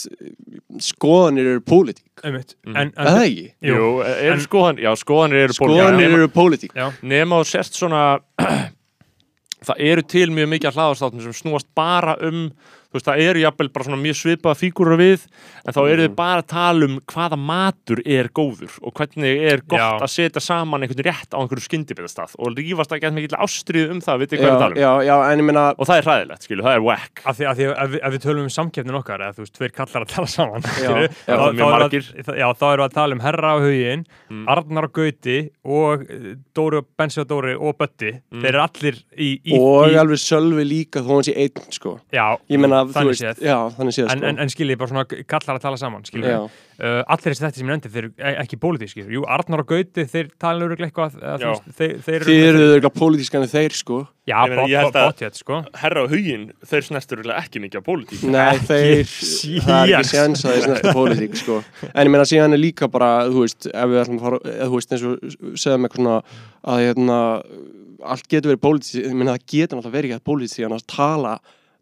skoðanir eru pólitík. Mhm. En, er það en, ekki? Jú, Jú, er en- skoðan, já, skoðanir eru pólitískar. Skoðanir eru pólitík. nema og sérst svona það eru til mjög mikið hlaðarstáttum sem snúast bara um þú veist, það eru jafnvel bara svona mjög svipaða fígúrur við, en þá eru þið bara að tala um hvaða matur er góður og hvernig er gott Já. að setja saman einhvern rétt á einhverju skyndibitastað og rífast ekki að mikið ástriðu um það, vitið Já, hvað við tala um já, já, en ég meina, og það er hræðilegt, skilu, það er whack af því, af því að ef, við- ef við tölum um samkeppnin okkar eða þú veist, tveir kallar að tala saman skilurðu, já, þá, þá, erum margir. við að- já, þá erum við að tala um Herra á hugin Mm. Arnar og Gauti og eh, Dóri og Bensi og Dóri og Bötti Mm. þeir eru allir í, í, og í alveg sölvi líka þó þú Þannig veist, séð. já, þannig séð, en, sko. en, en skiljið bara svona kallar að tala saman uh, allir þessi þetta sem ég nefndi þeir eru e- ekki pólitískir jú, Arnar og Gauti, þeir tala öruglega eitthvað þeir, eru eitthvað pólitískan en þeir, sko. já, Ég meina, ég held að- bóttið, sko Herra og huginn, þeir snestur örugglega ekki mikið á pólitík Nei, þeir, það er ekki séns að þeir snerta pólitík, sko. En ég meina, síðan er líka bara, þú veist, ef við ætlum að fara, þú veist, eins og segðum eitthvað svona að, hérna, allt getur verið pólitík, ég meina, það getur náttúrulega verið ekki að pólitík að tala,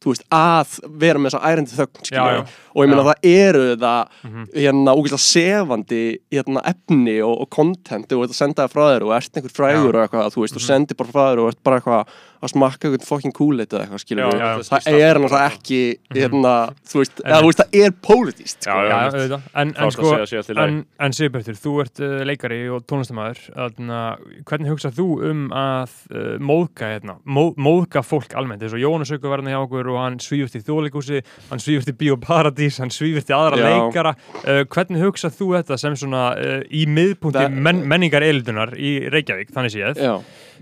þú veist, að vera með þessa ærandi þögn, Já, skilja. já. Og ég meina, Já. það eru það, Mhm. hérna, ógeðslega sefandi, hérna, efni og, og content og þetta senda það frá þér og ert einhver frægur og eitthvað, þú veist, og sendir bara frá þér og ert bara eitthvað að smakka eitthvað fucking cool eða eitthvað, skilja. Já, já, það er náttúrulega ekki, hérna, þú veist, eða, þú veist, það er pólitíst, sko. Já, já, já, auðvitað. en, en sko en, en Sigurbjörtur, þú ert uh, leikari og tónlistamæður hvernig eins og hann svífurt í þjóðleikúsi hann svífurt í Bíóparadís, hann svífurt í aðra Já. leikara, uh, hvernig hugsað þú þetta sem svona uh, í miðpunkti Það- men, menningar eildunar í Reykjavík, þannig séð Já.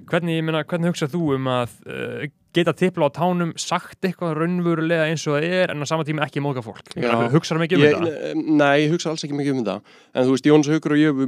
hvernig, hvernig hugsað þú um að uh, geta tipla á tánum sagt eitthvað raunverulega eins og það er en á sama tíma ekki móðga fólk. Hugsaðu mikið um Ég, þetta. Nei, ég hugsa alls ekki mikið um þetta. En þú veist, Jónas Haukur og ég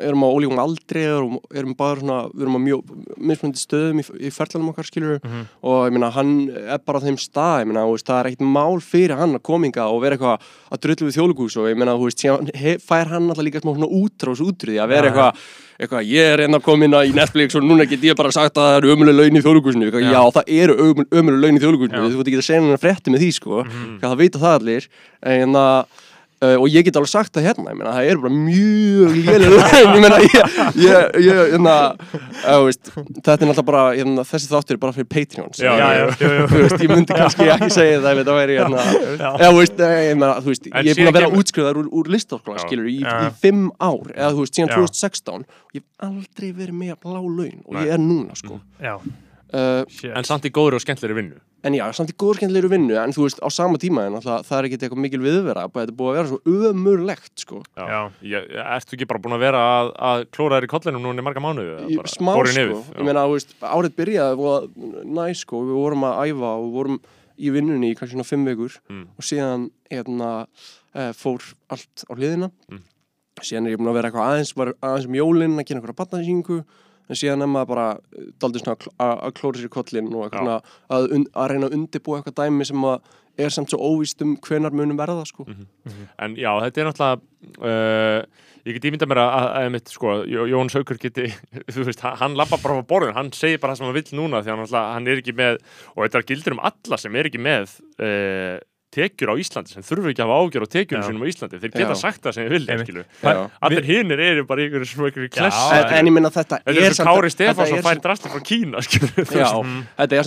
erum á ólíkum aldri erum, erum bara svona, við erum á mjög mismunandi stöðum í, í ferðlanum okkar skilur Mhm. og ég meina, hann er bara á þeim stað ég veist, það er ekkert mál fyrir hann að kominga og vera eitthvað að drullu við þjóðlugús og ég meina, þú veist, fær hann alltaf líka smá svona útrás útrúði að vera eitthvað eitthvað, ég er enn að koma inn í Netflix og núna get ég bara sagt að það eru ömuleg laun í þjóðlugúsinu já. Já. það eru ömuleg laun í þjóðlugúsinu Já. þú veit ekki að segja hennar frétti með því, sko Mhm. hvað það vita það allir en að Uh, og ég get alveg sagt það hérna, ég meina, það er bara mjög lélega laun, ég meina, ég, ég, ég, hérna, uh, veist, þetta er náttúrulega bara, hérna, þessi þáttur er bara fyrir Patreons. Já, já, já. Þú veist, ég myndi kannski ekki segja það ef þetta væri, hérna, eða, þú veist, eh, ég meina, þú veist, ég er búin að vera útskriðar úr, úr listáskóla, Já. skilur, í, Já. í fimm ár, eða, þú veist, síðan Já. 2016, og ég hef aldrei verið með að blá laun, og ég er núna, sko. Já, Uh. En samt í góður og skemmtleri vinnu en já, samt í góður skemmtilegur vinnu, en þú veist, á sama tíma, en alltaf, það er ekki eitthvað mikil viðvera, bara þetta er búið að vera svo ömurlegt, sko. Já. Ég, Ertu ekki bara búin að vera að, að klóra þér í kollinum núna í marga bara smá sko, ég meina, þú veist, árið byrjaði og næ sko, við vorum að æfa og við vorum í vinnunni í kannski svona fimm vikur Mm. og síðan hérna, e, fór allt á hliðina Mm. síðan er ég búin að vera eitthvað aðeins var aðeins um jólinn að gera batnaðsýningu en síðan er maður bara daldi svona að kl- að að klóra sér í kollin og að, un, að reyna að undirbúa eitthvað dæmi sem að er samt svo óvíst um hvenar munum verða sko. En já, þetta er náttúrulega uh, ég get ímynda mér að, að, að mitt, sko, Jó- Jón Saukur geti veist, hann, lappa bara á borðinu, hann segir bara það sem hann vill núna því hann, hann er ekki með og þetta gildir um alla sem er ekki með uh, tekjur á Íslandi sem þurfu ekki að hafa ágjör á tekjunum sínum á Íslandi. Þeir geta Já. sagt það sem þeir vilja, allir hinnir eru bara í einhverju svona einhverju kless Já, en, en ég minna þetta Þetta er eins og samt- Kári þetta Stefánsson er fær drastir frá Kína, þetta er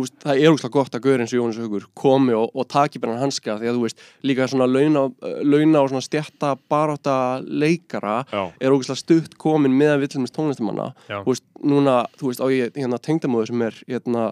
veist, það er ógustlega gott að Guðurins Jónas Haugur komi og, og taki bara hanska því að þú veist, líka svona launa, launa og svona stjætta barátta leikara Já, er ógustlega stutt komin meðan villumist tónlistamanna Já. þú veist, núna, þú veist, á ég hérna tengdamóður sem er hérna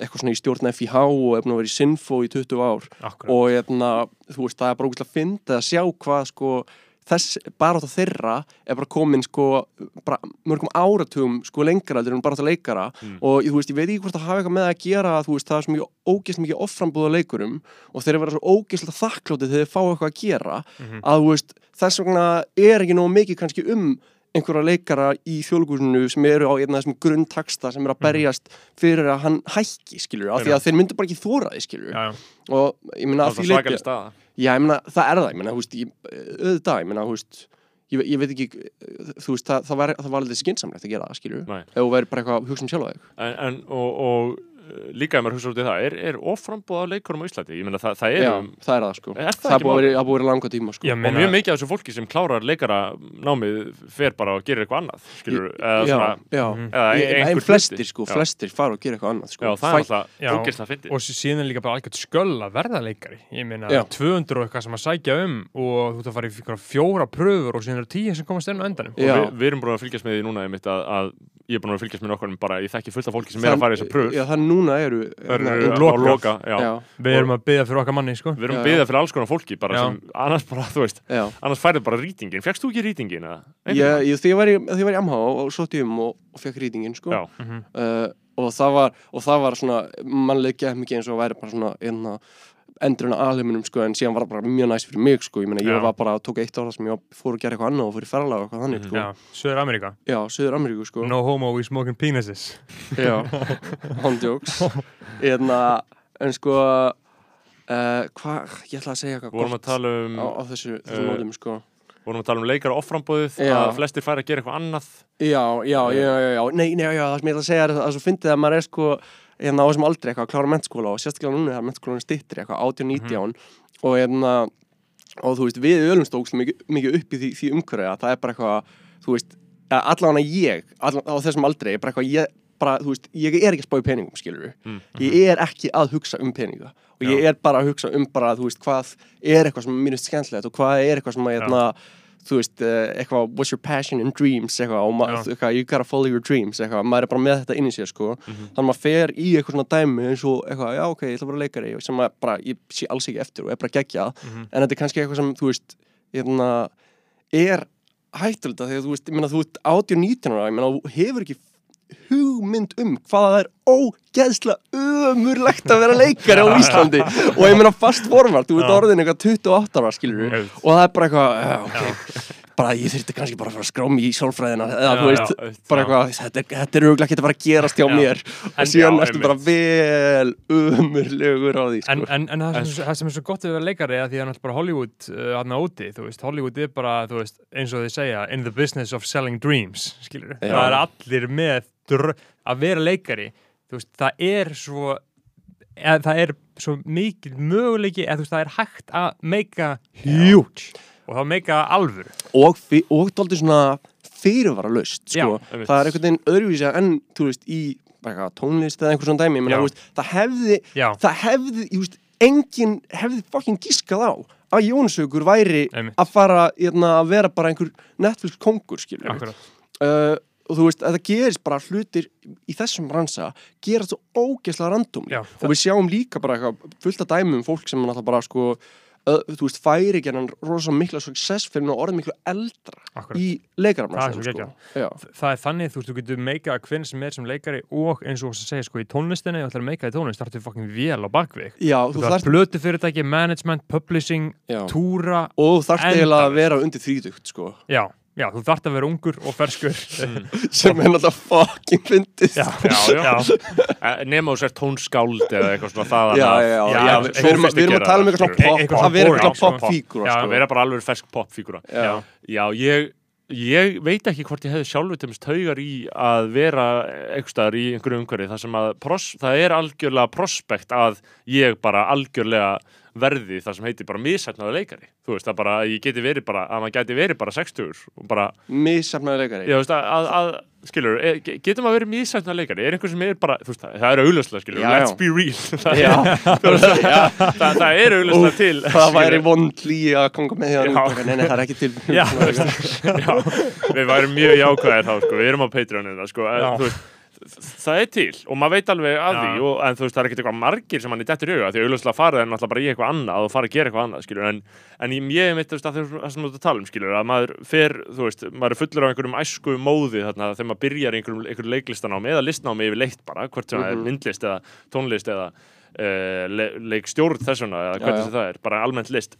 eitthvað svona í stjórn FIH og að vera í Sinfo í 20 ár Akkurat. og hérna, þú veist, það er bara ógustlega fyndið að sjá hvað sko þess barátta þeirra er bara komin sko bara mörgum áratugum sko lengra en barátta leikara Mm. og þú veist, ég veit ekki hvort það hafa eitthvað með að gera þú veist, það er svo mikið ógeðslega mikið offrambúða leikurum og þeir vera svo ógeðslega þakklátið þegar þeir fá eitthvað að gera Mhm. að þú veist, þess vegna er ekki nóg mikið kannski um einhverja leikara í þjóðlugúsinu sem eru á einna þessum grunntaksta sem er að berjast fyrir að hann hækki, skilur, af því að þeir myndu bara ekki þóra því, skilur, Já, já. og ég meina það að er því það leiti, svakalig staða. Já, ég meina, það er það, ég meina, þú veist, ég, auðvitað, ég meina, þú veist, ég, ég veit ekki, þú veist, það, það, var, það var alveg skinsamlegt að gera það, skilur, Nei. ef þú væri bara eitthvað að hugsa um sjálfa uh, líka ef maður hugsa út í það, er, er offrambúð á leikurum á Íslandi? Ég meina það, það er, Já, það er það, sko. Er það það búið að búið að langa tíma, sko. Já, og meina- mjög mikið af þessu fólki sem klárar leikara námið fer bara og gerir eitthvað annað skilur, eða já, svona já. Mhm. eða Ég- En hluti. flestir, sko, Já. flestir fara og gera eitthvað annað, sko. Já, það er alltaf Já. ógeðslega fyndið og síðan er líka bara algjört sköll að verða leikari ég meina Já. 200 og eitthvað sem að sækja um og þú ert að fara í einhverjar fjóra pröfur og síðan eru 10 sem komast inn á endanum og Já. við, við erum búin að fylgjast með því núna að, að ég er að ég er að eru... Hérna, eru að loka. loka já. Já, við erum að byggja fyrir okkar manni sko við erum Já, byggðað fyrir alls konar fólki sem, annars bara, veist annars færið bara rýtingin, fegst þú ekki rýtingin? eða? Ég, ég, þegar ég var í, ég í MH og sótti um og, og fekk rýtingin, sko. Mhm. Uh, og það var, og það var svona mannlega mikið eins og væri bara svona einna, endurinn að alheiminum sko en síðan var það bara mjög næst fyrir mig sko. Ég meina ég var bara, tók eitt ára sem ég fór að gera eitthvað annað og fór í ferðalag og eitthvað þannig sko. Já, Söður Ameríka já Suður Ameríku sko. No homo, we smoking penises. Já, handjóks en, en sko uh, hvað, ég ætla að segja eitthvað vorum að gott tala um á, á þessu, þessu eh, nótum sko vorum að tala um leikar offrambóðið Já. að flestir færi að gera eitthvað annað. Já, já, já, já, já, nei, nei, já, það sem ég ætla að segja er að svo fyndið að maður er sko hérna á þessum aldrei eitthvað að klára mentskóla og sérstaklega núna þegar mentskólan stýttir eitthvað 18-19 og hérna og þú veist, við ölumst ógst mikið, mikið upp í því, því umhverju að það er bara eitthvað þú veist, allavega ég allan, á þessum aldrei, bara eitthvað ég bara, þú veist, ég er ekki að spá í peningum, skilur Mm. ég er ekki að hugsa um peninga. Og ég er bara að hugsa um bara, þú veist, hvað er eitthvað sem er skemmtilegt og hvað er eitthvað sem að, hérna, þú veist, eh, eitthvað what's your passion and dreams, eitthvað, og Já. eitthvað you gotta follow your dreams, eitthvað, maður er bara með þetta inn í sér, sko, þannig að maður fer í eitthvað svona dæmi eins og eitthvað, já, ok, ég ætla bara að leikari sem maður bara, ég sé alls ekki eftir og er bara geggjað, en þetta er kannski eitthvað sem, þú veist, hérna, er því að þú veist, ég meina, þú ert 18-19 ára, ég meina, þú hefur ekki hugmynd um hvað það er ógeðslega ömurlegt að vera leikari á Íslandi. Og ég meina fast forvart, þú ert orðin eitthvað 28 ára skilur Já. og það er bara eitthvað, já, ok bara ég þurfti kannski bara að fara að skrá mig í sálfræðina. Eða Já, þú veist, já, bara eitthvað þetta þetta er auðvitað ekki að fara að gerast hjá Já. mér. Og síðan ertu bara vel umurlegur á því sko. En, en, en það, sem, það sem er svo gott við að vera leikari að því að náttúrulega bara Hollywood uh, hann úti, þú veist, Hollywood er bara þú veist, eins og þið segja, in the business of selling dreams, skilur Já. það er allir með að vera leikari, veist, það er svo eða, það er svo mikil möguleiki eða það er hægt að meika huge og þá meika alvöru. Og, fi- og dálítið svona fyrirvara löst sko. Já, það er einhvern veginn öðruvísi en þú veist í eitthvað tónlist eða einhver svona dæmi. Þú veist, það hefði það hefði, veist, enginn hefði fucking gískað á að Jónsökur væri Einmitt. að fara hérna, að vera bara einhver Netflix kongur uh, og þú veist, að það gerist bara hlutir í þessum bransa gerast svo ógeðslega random. Já, og við sjáum líka bara eitthvað fullt af dæmi um fólk sem náttúrulega bara sko uh, þú veist, færi ekki hann rosa mikla success fyrir að orða miklu eldra Akkurat. í svo sko. Það er þannig, þú veist, þú getur meika hvern sem er sem leikari og eins og þú segir sko í tónlistinni, þú ætlar að meika í tónlist, það er fucking vel á bakvið. Þú þú þarf þarft blötu fyrirtæki, management, publishing Já. túra, og þú þarft eiginlega að vera undir þrítugt sko. Já, já, þú þarft að vera ungur og ferskur sem er náttúrulega fucking fyndist. Já, Já, já. Eh, nema þú sér tónskáld eða eitthvað svona það já, við erum, sófisti við erum að tala um það, eitthvað svona pop, Eitthvað að vera boring, eitthvað popfígúra Já, sko. vera bara alveg fersk popfígúra Já. Ég, ég veit ekki hvort ég hefði sjálfur til mest haugar í að vera einhverstaðar í einhverju umhverfi þar sem að pros, það er algjörlega prospekt að ég bara algjörlega verði það sem heitir bara misætnaði leikari þú veist, það bara, ég geti verið bara að maður geti verið bara 60 og bara, Missefnaði leikari ég veist, að, að, að skilur, ge- getur maður verið misætnaði leikari er einhver sem er bara, veist, það er auglöslega skilur, Já, já. let's be real það, Já. það, það, það er auglöslega til Það væri skilurðu. vond lí að koma með því að Já. nútaka Nei, nei, það er ekki til Já, Já, við værum mjög jákvæðir þá, sko, við erum á Patreonina, sko, Já. þú veist, það er til og maður veit alveg af því og, en þú veist, það er ekkert eitthvað margir sem hann er dettur í auga því að auðvitað farið er náttúrulega bara í eitthvað annað og fara að gera eitthvað annað, skilur, en, en ég, veit, þú veist, að það sem þú ert að tala um, skilur, að maður fer, þú veist, maður er fullur af einhverjum æsku móði þarna þegar maður byrjar einhverjum, einhverjum leiklistanámi eða listnámi yfir leitt bara, hvort sem það er Mhm. myndlist eða tónlist eða uh, le, leikstjórn þessuna eða Já, hvernig það er, bara almennt list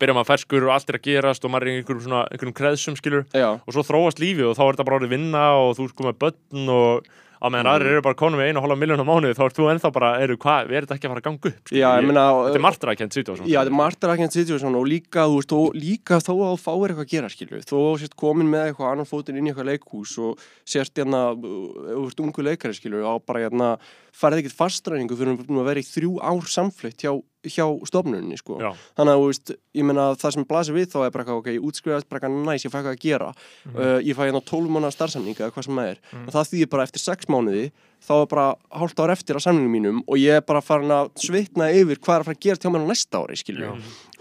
byrja maður ferskur og allt er að gerast og maður er í einhverjum svona, einhverjum kreðsum skilur Já, og svo þróast lífið og þá er þetta bara orðið vinna og þú er sko með börn og á meðan Mhm. aðrir eru bara konum með einu og hálfa miljón á mánuði þá ert þú ennþá bara, eru hvað, er þetta ekki að fara að ganga upp já, ég meina þetta er martrækjent situasjón Já, þetta er martarækjandi situation og líka, þú veist, og líka þó að þú fáir eitthvað að gera, skilju þú sért komin með eitthvað annan fótinn inn í eitthvað leikhús og sért hérna ef þú ert ungu leikari, skilju á bara hérna, farið ekkert fastræningu fyrir að vera í þrjú ár samfleytt hjá, hjá stofnunni, sko. Þannig að, veist, meina það sem blasir við þá er bara ok, ég útskrifast bara næs, ég fæ eitthvað að gera. Uh, ég fæ hérna 12 mánuða starfsamninga eða hvað sem það er. Og það þýðir bara eftir 6 mánuði þá er bara hálft ár eftir á samningum mínum og ég er bara farin að svitna yfir hvað er að fara að gera hjá mér á næsta ári, skilju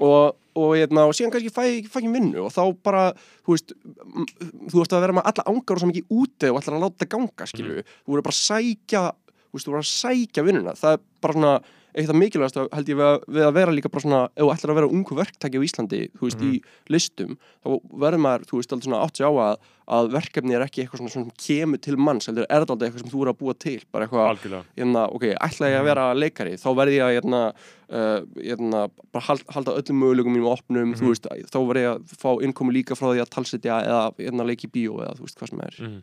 og, og, hérna, og síðan kannski fæ ég ekki vinnu og þá bara, þú veist þú veist að vera með alla ángar og svo mikið úti og ætlar að láta ganga, skilju þú verður bara að sækja þú veist, þú verður að sækja vinnuna. Það er bara svona eitt af mikilvægast held ég við að, vera líka bara svona ef þú ætlar að vera ungu verktæki á Íslandi þú veist, í listum þá verður maður, þú veist, alltaf svona átt sig á að, að verkefni er ekki eitthvað svona sem kemur til manns, heldur er þetta alltaf eitthvað sem þú er að búa til. Bara eitthvað, hérna, ok, ætla ég að vera leikari þá verð ég að, hérna, uh, hérna bara hald, halda öllum mögulegum mínum opnum, þú veist, þá verð ég að fá innkomu líka frá því að talsetja eða hérna, leiki bíó eða þú veist hvað sem er. Mhm.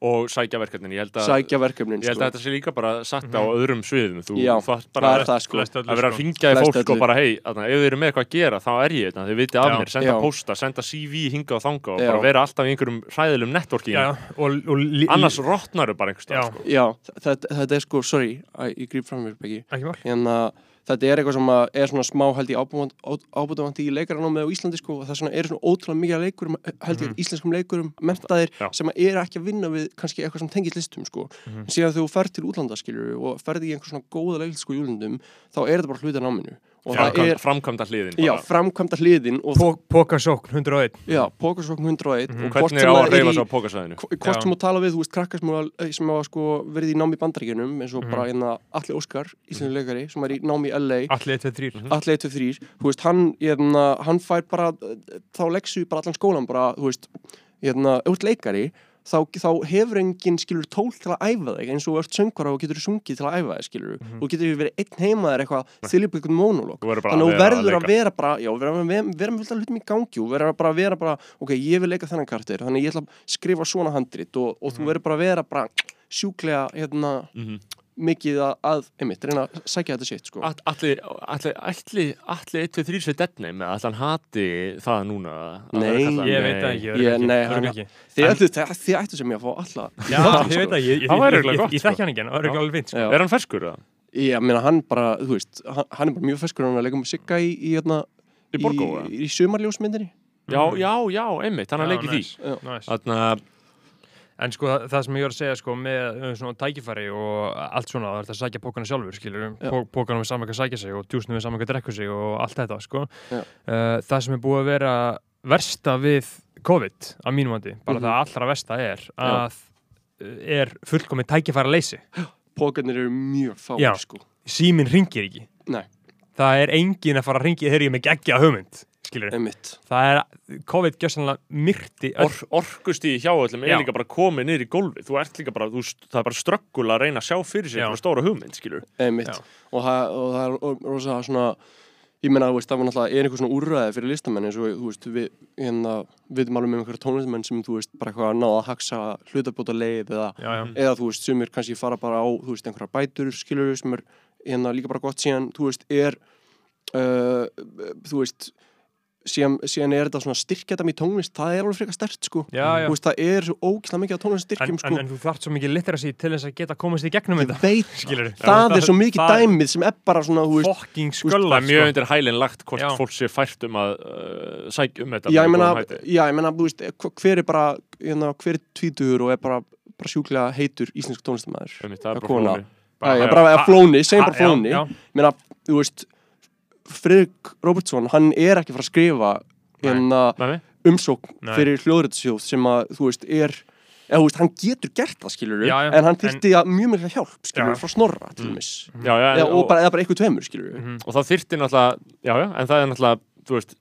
Og sækja verkefnin, ég held að sækja verkefnin, Ég held að þetta sé líka bara satt á öðrum sviðum Þú, það bara er það sko öllu, að vera að sko. ringja í fólk öllu. og bara hei, þarna, ef þið eru með eitthvað að gera þá er ég þetta, þið vitið af mér, senda Já. posta, senda CV hinga og þanga og Já. bara vera alltaf í einhverjum hræðilegum networking Já, og, og lí- annars rotnaru bara einhvers Já. stað sko. Já, þetta, þetta er sko, sorry, að ég grýp fram mér, ekki mál hérna, þetta er eitthvað sem er svona smá held ég ábútavandi í leikaranámi á Íslandi sko, og það svona, eru svona ótrúlega mikið leikurum held ég íslenskum leikurum, mentaðir Já. sem eru ekki að vinna við kannski eitthvað sem tengist listum sko, en síðan þú ferð til útlanda skilur og ferð í einhver svona góða leikl í útlandum, þá er þetta bara hluti af náminu og það Framkvæm, er, framkvæmda hliðin já, framkvæmda hliðin og Pó- Pókasókn 101 já, pókarsókn 101 og og hvort hvernig á það að reyfa svo á pókasæðinu hvort sem þú tala við, þú veist, krakkar sem, hafa- hafa sko verið í námi í bandaríkjunum eins og Mhm. bara hérna Alli Óskar, íslensku leikari sem er í námi í LA Allir 1, 2, 3 Mhm. Alli 1, 2, 3, þú veist, hann hérna, hann fær bara uh, þá leksu bara allan skólan bara, þú veist hérna, ef þú ert leikari þá, þá hefur enginn skilur tól til að æfa þig eins og ert söngvara og getur sungið til að æfa þig skilur Mhm. þú getur verið einn heima þér eitthvað þyljup verður bara þannig að að verður að að vera bara já, vera, með fullt hlutum í gangi og vera bara að vera bara, ok, ég vil leika þennan kartir þannig ég ætla að skrifa svona handrit og, og þú verður bara að vera bara sjúklega hérna, Mhm. Mikið að, að einmitt, reyna að sækja þetta sitt sko. Allir, allir, allir, allir 1, 2, 3 svið deadname eða allir hati það núna að Nei, Ég veit það ekki, Ég- nei, ekki, þið ættu, þið, þið ættu sem ég að fá alla Já, ég veit það, ég, ég, Það sko. þekki hann ekki, en það er ekki alveg fint, sko. Já. Er hann ferskur eða? ég meina hann bara, þú veist hann, er bara mjög feskur hann að leika með Sigga í, í, hérna, Í Borgó, eða? í, í sumarljósmyndinni Já, já, já, einmitt, hann Já, har leikið því nice, nice. En sko það, sem ég var að segja sko með uh, svona tækifæri og allt svona það er að sækja pókana sjálfur skilur Já. Pó, pókana við saman hvað sækja sig og djúsnum við saman hvað drekku sig og allt þetta sko Já. uh, Það sem er búið að vera versta við COVID á mínum vandi, bara Mhm. það allra versta er að uh, er fullkomið tækifæra leysi pókarnir eru mjög fáir Já. sko síminn ringir ekki Nei. það er engin að fara að ringi þegar ég er með geggja hugmynd skilur það er COVID gjössanlega myrti öll Or, orkustíði hjá öllum er líka bara komið niður í gólfið. Þú ert líka bara, þú, það er bara ströggul að reyna að sjá fyrir sig eitthvað stóra hugmynd, skilur og það, og það er rosa svona ég meina, þú veist, það var náttúrulega er einhver svona úrræði fyrir listamenn eins og, þú veist, við hérna, vitum alveg með einhverja tónlistamenn sem, þú veist, bara eitthvað að náða að haksa hlutabóta leið eða, já, já. eða, þú veist, sumir kannski fara bara á, þú veist, einhverja bætur, skilur sem er, hérna, líka bara gott síðan, þú veist, er uh, þú veist síðan, síðan er þetta svona styrkjættam í tónlist það er alveg frekar stert, sko Já, já. þú veist, það er svo ógislega mikið af tónlist En, styrkjum, en, sko en þú þarft svo mikið literacy til þess að geta komast í gegnum þetta veit skilur það er svo mikið það dæmið sem er bara svona, þú veist, fucking það skölla er mjög undir hælinn lagt hvort Já. fólk sé fært um að uh, sækja um þetta já, ég já, ég meina, þú veist, hver er bara, hérna, hver er tvítugur og er bara, bara sjúklega heitur íslensku tónlistamæður. Það er bara flóni. Það er bara, eða flóni, segjum bara flóni. Ég meina, þú veist, Friðrik Robertsson, hann er ekki fara að skrifa hérna umsókn Nei. fyrir hljóðrættsjóð sem að, þú veist, er, eða, þú veist, hann getur gert það, skilur Já, já, en hann þyrfti að mjög mikla hjálp, skilur Já. frá snorra, til dæmis. Já, já, Eða, en, og, eða bara eitthvað tveimur, skilur Mhm. og það þyrfti náttúrulega já, já, en það er náttúrulega, þú veist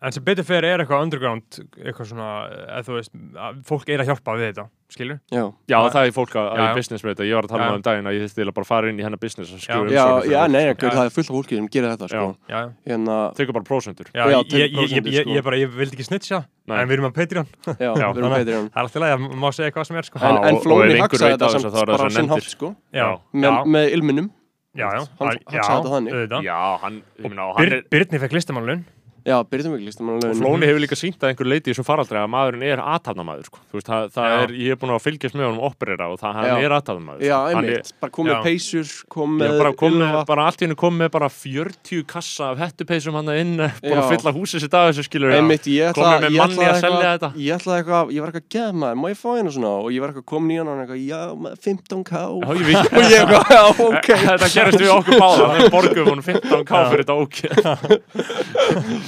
En sem betur fyrir er eitthvað underground eitthvað svona, eða þú veist að fólk er að hjálpa við þetta, skilur Já, já, Það- það er fólk að, að Já, já. í business með þetta. Ég var að tala Já, um já. það um daginn að ég eiginlega bara að fara inn í hennar business og skrifa já, umsóknir fyrir já, fólk, nei, það er fullt af fólki sem gerir þetta, sko. Já, já, Hérna, tekur bara prósentur. Já, Já, ég, ég, ég, 10% ég, sko. ég, bara, ég vildi ekki snitcha Nei. en við erum á Patreon. Já, Já, við erum þannig- Patreon. það er alltaf leið að má segja hvað sem er sko. Já, En, en Flóni haksaði þetta samt er bara á sinn hátt, sko. já, með, já, með ilminum. Já, já, hann- já, hann já, hann, ég meina, og hann Bir, er Byrni fekk listamannlun já, byrjum við listum og Flóni hefur líka sínt að einhver leiti í þessum faraldri að maðurinn er aðtafnamaður sko. Þú veist, það, það Já. er, ég er búin að fylgjast með honum operera og það, hann Já. er aðtafnamaður já, Hann er- einmitt, bara kom með Já. peysur kom Já, með bara, allt í hennu kom með bara 40 kassa af hettupeysum hann inn bara Já. að fylla húsið sitt af þessu skilur einmitt, ég Komið ætla með ég manni ætla að selja eitthvað ég ætla eitthvað, ég var eitthvað geð maður, má ég fá einu svona? Og ég var eitthvað komin í hann og hann eitthvað, já, með 15k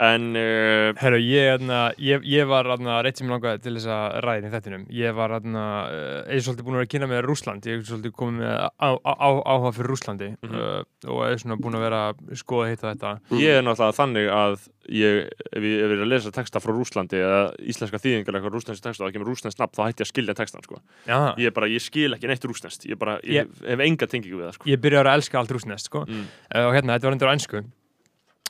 en uh, Herru, ég, hérna, ég, ég var reitt sem ég langaði til þess að ræðin í þettinum ég var hérna, uh, ég er svolítið búin að vera að kynna með Rússland, ég er svolítið komið með áhuga fyrir Rússlandi Mhm. uh, og er svona búin að vera að skoða hitt og þetta ég er náttúrulega þannig að ég, ef ég er að lesa texta frá Rúslandi eða íslenska þýðingar eitthvað rúslensk texta og það kemur rúslensk nafn þá hætti ég að skilja textan sko. Já, ég, bara, ég skil ekki neitt rúslenskt ég, bara, ég, hef enga tengingu við það sko. ég byrjar að elska allt rússnest sko. Mm. uh, og hérna, þetta var endur á einsku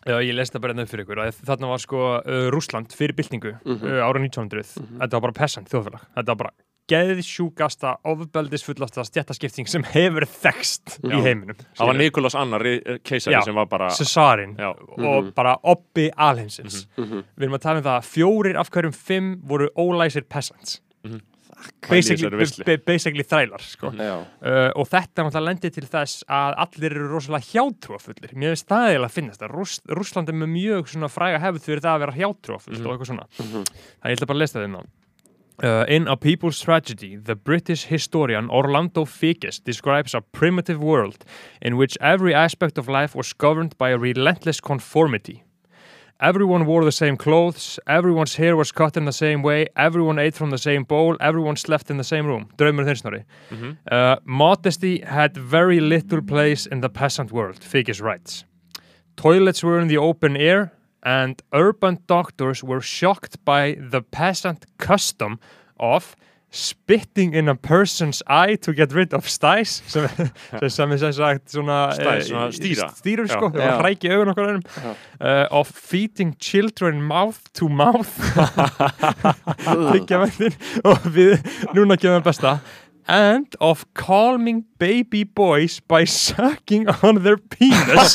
Uh, ég lest það bara hérna upp fyrir ykkur. Þarna var sko uh, Rússland fyrir byltingu Mhm. uh, ára 1900 þetta var bara pessant þjóðfélag. Þetta var bara geðsjúkasta ofbeldisfullasta stjættaskipting sem hefur þekst í Já. heiminum. Það var Nikolas Annar eh, keisari Já. sem var bara Cesarin. Já. og bara oppi alheimsins Mhm. við erum að tala um það að fjórir af hverjum fimm voru ólæsir peasants í basically, basically þrælar sko. Já, uh, og þetta náttúrulega lendir til þess að allir eru rosalega hjátrúafullir mér finnst það eiginlega að finnast að Rúss, Rússland er með mjög svona fræga hefð fyrir það að vera hjátrúafull og eitthvað svona. Mhm. það ég ætla bara að lesa það hérna. Uh, in A People's Tragedy, the British historian Orlando Figes describes a primitive world in which every aspect of life was governed by a relentless conformity. Everyone wore the same clothes, everyone's hair was cut in the same way, everyone ate from the same bowl, everyone slept in the same room. Draumur þinn snorri. Uh, modesty had very little place in the peasant world, Figes writes. Toilets were in the open air, and urban doctors were shocked by the peasant custom of spitting in a person's eye to get rid of stæs sem, sem, sem er sem sagt svona Stæs, eh, svona stýra. stýrur sko, Já. maður hrækja augun okkur uh, of feeding children mouth to mouth. Og við núna kemur besta and of calming baby boys by sucking on their penis.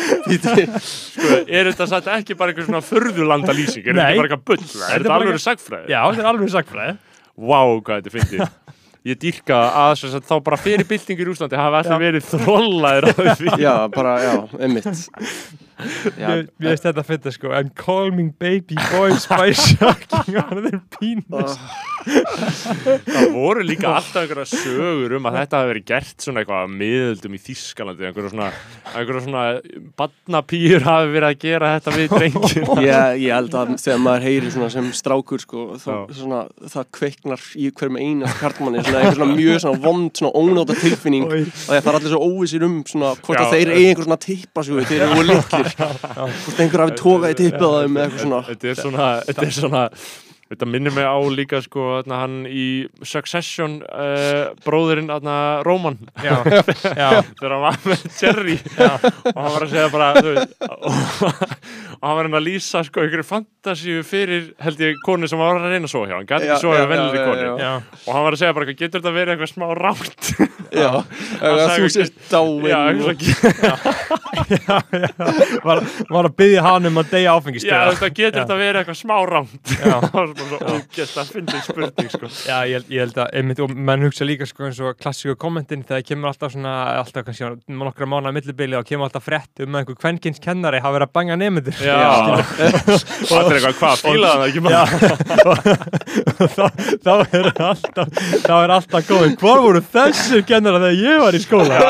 Sko, er þetta satt ekki bara einhver svona förðulanda lýsing er þetta bara eitthvað bull? Er þetta alveg eitthvað- sagfræði já, þetta er alveg sagfræði Vá, hvað þetta finnir Ég dýrka að sem sagt, þá bara fyrir byltingur í Úslandi hafa allir verið þrollaðir á því. Já, bara, já, einmitt. Já, Mér finnst þetta að finna sko And calming baby boys by sucking on their penis Það voru líka alltaf einhverja sögur um að þetta hafi verið gert svona eitthvað að miðöldum í Þískalandi einhverja svona, einhverja svona badnapýr hafi verið að gera þetta við drengin ég, ég held að þegar maður heyrir svona sem strákur sko, þá, svona, það kveiknar í hverjum eina kartmanni svona, einhver svona mjög svona vond, svona ónóta tilfinning. Og það er allir svo óvissir um svona, hvort að þeir eigi einhver svona tippa svo þeir eru litlir. Hvort einhver hafi tókað í tippið á þeim eða eitthvað svona Þetta er svona, þetta er minnir mig á líka sko þarna, hann í Succession uh, bróðurinn þarna, Róman. Já, já, þegar hann var með Jerry. Og hann var að segja bara þú veist, og, og hann var hann að lýsa sko einhverju fantasíu fyrir held ég konu sem var að reyna að hjá. Hann gæti Já, já, vennilegri já, já, konu. já. já. Og hann var að segja bara getur þetta verið eitthvað smá rátt já, að sagði þú sést dáin já, eitthvað, var, var að byggja hann um að deyja já áfengistöða þetta getur þetta verið eitthvað smá rátt Já. bara svo ógæst að finna spurning sko. Já, ég, held- ég held að, einmitt, og menn hugsa líka sko eins og klassíku kommentin þegar kemur alltaf svona, alltaf kannski nokkra mánuða millibili og kemur alltaf frétt um að einhver kvenkins kennari hafa verið að banga nefndur já, og það er eitthvað, hvað, fílaði hann ekki bara þá, þá er alltaf þá er alltaf góðin, hvað voru þessir kennara þegar ég var í skóla?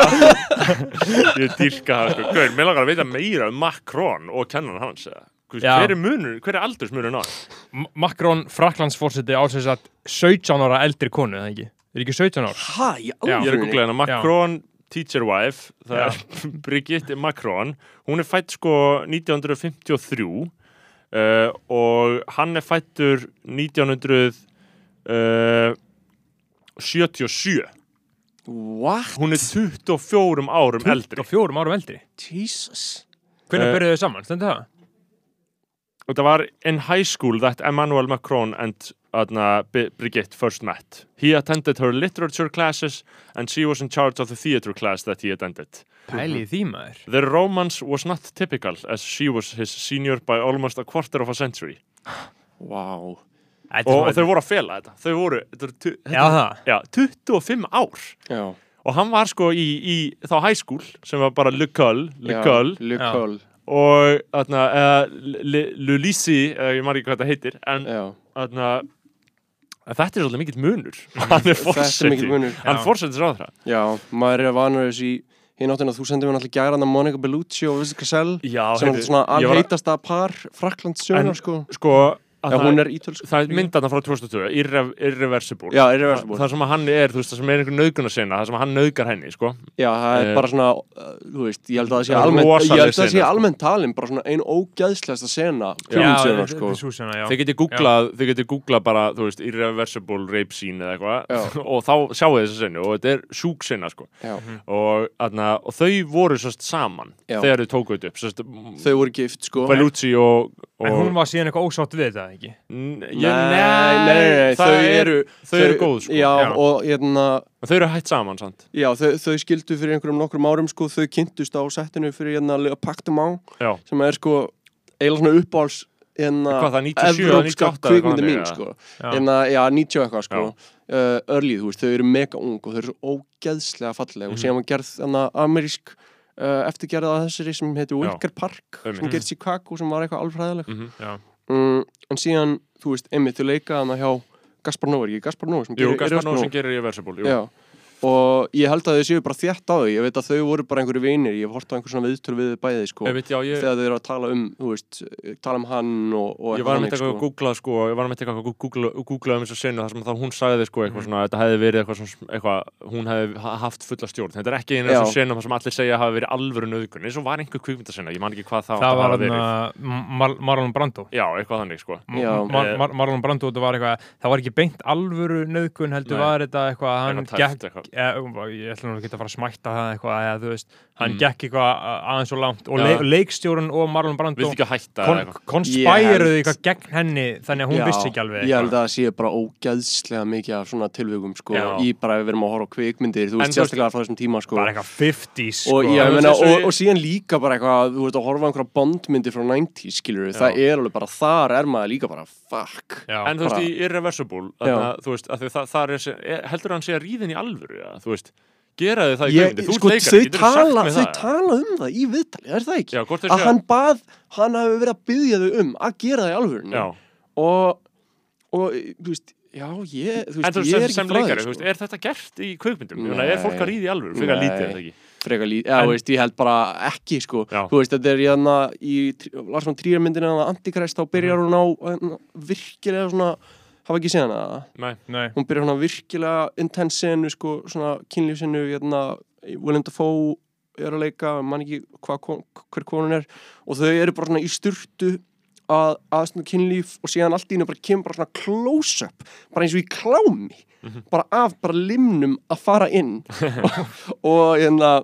Ég dýrka það sko, mér langar að vita meira um Macron og kennan hans eða. Já. hver er munur, hver er aldursmunur ná? M- Macron, Fraklandsfórseti ásins að 17 ára eldri konu, eða ekki? Er ekki 17 ára? ha, í Ég er að googla hérna, Macron teacher wife, það er Brigitte Macron, hún er fætt sko 1953 uh, og hann er fættur 1977 what? hún er 24 árum eldri 24 árum eldri Jesus Hvernig Eh, byrjuðu þau saman, stendur það? Og það var in high school that Emmanuel Macron and uh, Brigitte first met. He attended her literature classes and she was in charge of the theatre class that he attended. Pæli því maður. Their romance was not typical as she was his senior by almost a quarter of a century. Wow. Og, og þau voru að fela þetta. Þau voru, þetta Já, það já, 25 ár. Já, og hann var sko í, í þá high school sem var bara L'école L'école L'école og þarna, eða Lulisi, ég maður ekki hvað þetta heitir en þarna þetta er svolítið mikill munur. Hann er þetta er mikil fórseti munur. Hann Já. fórsetis ráðra já, maður er vanur þessi í hinn áttina þú sendir mér náttúrulega gæran að Monica Bellucci og Vincent Cassell Já, sem er svona að- alheitasta par Fraklands En- sögnar sko. Sko, að Já, það, hún er ítölsk. það er myndarna frá 2002, Irre, Irreversible. Já, irreversible. Það sem hann er, þú veist, það sem er einhver nauðgunarsena það sem hann nauðgar henni, sko. Já, það er Eh, bara svona, uh, þú veist, ég held að það sé almennt, ég held að það sé sena, sko. almennt talin, bara svona ein ógæðslegasta sena, Já, sko. sú sena, já. Þið getið googlað, þið getið googlað bara, þú veist, Irreversible rape scene eða eitthvað og þá sjáu þið þessa senu og þetta er sjúk sena, sko. Aðna, og þau voru En hún var síðan eitthvað ósátt við þetta, ekki? Nei, nei, nei, nei, nei, það þau er- eru, þau eru góð, sko Já, Já. og hérna, þau eru hætt saman, sant já, þau, þau skildu fyrir einhverjum nokkrum árum, sko, þau kynntust á settinu fyrir hérna Lega Paktum á, sem er, sko, eiginlega svona uppáhalds, hérna, Hvað það, 97 eða evrópska 98 eða kvikmyndi hvað mín, sko. Hérna, já, 90 og eitthvað, sko. Uh, early, þú veist, þau eru mega ung og þau eru svo ógeðslega falleg og Mhm. síðan var gerð þannig amerísk eftirgerða að þessari sem heitir Já. Wicker Park sem Einmitt. gerð Chicago sem var eitthvað alfræðileg Mhm. Mm, en síðan, þú veist, einmitt þau leika hana hjá Gaspar Noé, ekki Gaspar Noé sem gerir Gaspar Irreversible? Sem og ég held að þau séu bara þétt á þau. Ég veit að þau voru bara einhverju vinir. Ég hort á einhver svona viðtöl við bæði sko, Einmitt, já, ég, þegar þau eru að tala um þú veist, tala um hann og, og ég var með þannig, eitthvað að googla sko, ég var með eitthvað að googla, googla um þess að senu þar sem þá hún sagði sko Mhm. eitthvað svona, þetta hefði verið eitthvað, svona, eitthvað hún hefði ha- haft fulla stjórn. Þetta er ekki einu þessum senum þar sem allir segja að hafi verið alvöru nöðgun, eins og var einhver kvikmyndasena ég man ekki hvað það, Það var Marlon Brando. já, eitthvað þannig sko. Marlon Brando, þetta var eitthvað, það var ekki beint alvöru nöðgun, heldur var þetta eitthvað, Eitthvað eitthvað. ég ætla nú ekki að fara að smætta það eitthvað, eða þú veist, hann Mm. gekk eitthvað aðeins og langt og Já. le leikstjórun og Marlon Brando viltu ekki hætta kon eða eitthvað konspæruðu Ég eitthvað gegn henni, þannig að hún Já, vissi ekki alveg ég held eitthvað. að það sé bara ógæðslega mikið af svona tilvögum sko, í bara við erum að horfa á kvikmyndir þú veist sérstaklega frá þessum tíma sko. Bara eitthvað 50s, og, sko. ég, En meina, þessu- og, og síðan líka bara eitthvað þú veist að horfa á einhverja bondmyndir frá 90s skilur það er alveg bara, þar er maður líka bara fuck Já. en þú veist í Irreversible þarna, þú veist, að því það, það er, sé- er, heldur hann sé að ríðin í alvöru ja? þú veist, gera þið það í kvikmyndi þú sko, ert leikari, þau, tala, þau það? tala um það í viðtali, er það ekki? já, er að sé hann bað, hann hafi verið að byggja þau um að gera það í alvörunni og, og þú veist, já, ég, þú veist, þú ég er ekki sem frá þú sko. er þetta gert í. Nei. Er fólk að ríða í alvöru? Fyrir að Nei. lítið, þetta ekki? frekar lítið, já, En- veist, ég held bara ekki, sko, Já. þú veist, þetta er hérna í Tr- Lars von Trier myndinu, Antikræst, þá byrjar Mhm. hún á hérna, virkilega svona, hafa ekki séð hana, Nei, Nei, hún byrjar svona virkilega intense senu, sko, svona kynlífsinu, hérna, Willem Dafoe er að leika, man ekki hva, hver konun er og þau eru bara svona í sturtu að, að svona kynlíf og síðan allt í hennu bara kemur bara svona close-up bara eins og í klámi Mhm. bara af bara limnum að fara inn. Og hérna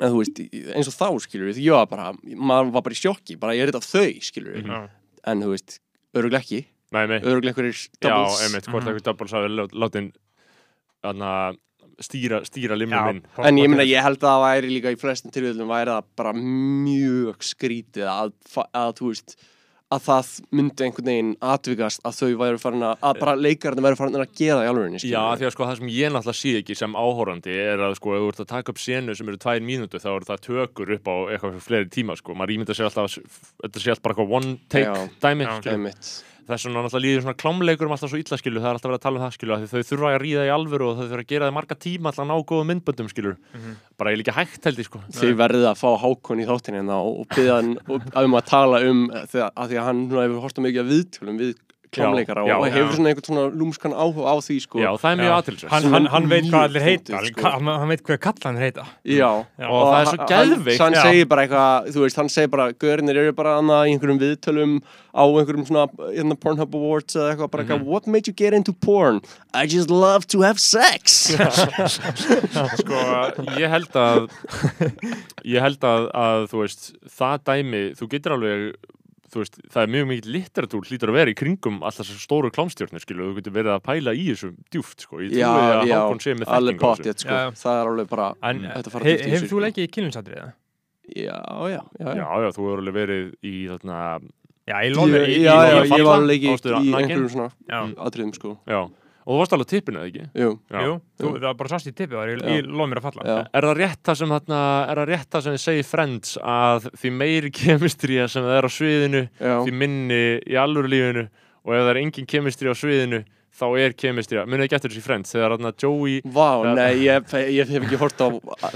en þú veist, eins og þá skilur við, ég var bara, maður var bara í sjokki bara ég er þetta þau, skilur við Já. en þú veist, öruglega ekki öruglega einhverjir Já, doubles einmitt, hvort Mhm. eitthvað doubles hafi látin stýra, stýra limnum Já, minn En ég meina, ég held að það væri líka í flestum tilvíðlum væri það bara mjög skrítið að, að þú veist að það myndi einhvern veginn atvikast að þau væri farin að, að bara leikararnir væri farin að gera það í alvegni Já, því að sko það sem ég náttúrulega sé ekki sem áhórandi er að sko, ef þú ert að taka upp senu sem eru tvær mínútu þá eru það tökur upp á eitthvað fyrir fleiri tíma sko, maður ímynda sér alltaf þetta sé alltaf bara eitthvað one take Já. dæmi Já. Einmitt. Þess vegna náttúrulega líður svona klámleikur um alltaf svo illa skilu, það er alltaf verið að tala um það skilu af því þau þurfa að ríða í alvöru og þau þurfa að gera það marga tíma alltaf ná góða myndböndum skilu bara ég líka hægt held ég sko. Þið verðið að fá Hákon í þáttinni hérna og, byggja hann um að tala um að því að hann núna hefur horta mikið að viðtölum við klámleikara og já. hefur svona einhvern svona lúmskan áhuga á því sko Já, það er mjög aðtilsvægt hann, hann, hann veit hvað allir heita sko. hann, hann veit hvað kallan heita Já, Já. Og það er svo geðveikt. Hann, segir bara eitthvað, þú veist, hann segir bara Görnir eru bara annað í einhverjum viðtölum á einhverjum svona hérna, Pornhub Awards eða eitthvað, bara eitthvað What made you get into porn? I just love to have sex sko, ég held að ég held að, að þú veist, það dæmi þú getur alveg veist, það er mjög mikið litteratúr hlýtur að vera í kringum alltaf þessar stóru klámstjórnir skilu, þú getur verið að pæla í þessu djúft sko, ég trúi að Hákon sé með þessu. pottið, sko. Já, já. Það er alveg bara En Þetta fara he, djúpt í hefur þessu, þú sko. leikið í kynlunsadriða? Já, já, já, já, já, þú hefur alveg verið í þarna, Já, ég var alveg í, einhverjum svona atriðum, sko. Já og þú varst alveg tippinu, eða ekki? Jú, Já. Jú, þú, það var bara sást í tippið það var í, í lómir að falla. Já, Er það rétt það sem þarna, er það rétt það sem þið segir Friends að því meiri kemistría sem það er á sviðinu já. því minni í alvöru lífinu og ef það er engin kemistri á sviðinu þá er kemistri munið ekki eftir þessi frend þegar hann Joey Vá, Já. nei, ég, ég hef ekki hort á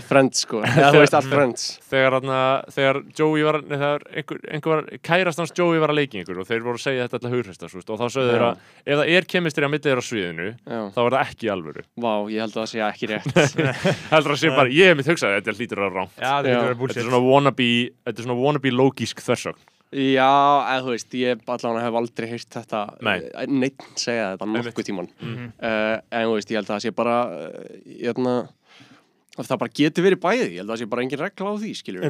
Friends, sko. Eða þú veist allt Friends. Þegar, hann, þegar Joey var nei, þegar einhver, einhver var, kærast hans Joey var að leiki einhver og þeir voru að segja þetta alltaf hughrista og þá sögðu þeir að ef það er kemistri að millið þeirra á sviðinu Já, þá er það ekki alvöru. Vá, ég held að það sé ekki rétt. Heldur að sé bara, ég hef mitt hugsað þetta hlýtur að Já, þetta er svona wannabe þetta er svona wannabe logísk þversögn Já, eða þú veist, ég allan hef aldrei heyrt þetta Nei. eh, Neitt segja þetta nokkuð tíman Mhm. uh, En þú veist, ég held að það sé bara uh, Hérna að Það bara getur verið bæði, ég held að það sé bara engin regla á því, skiljur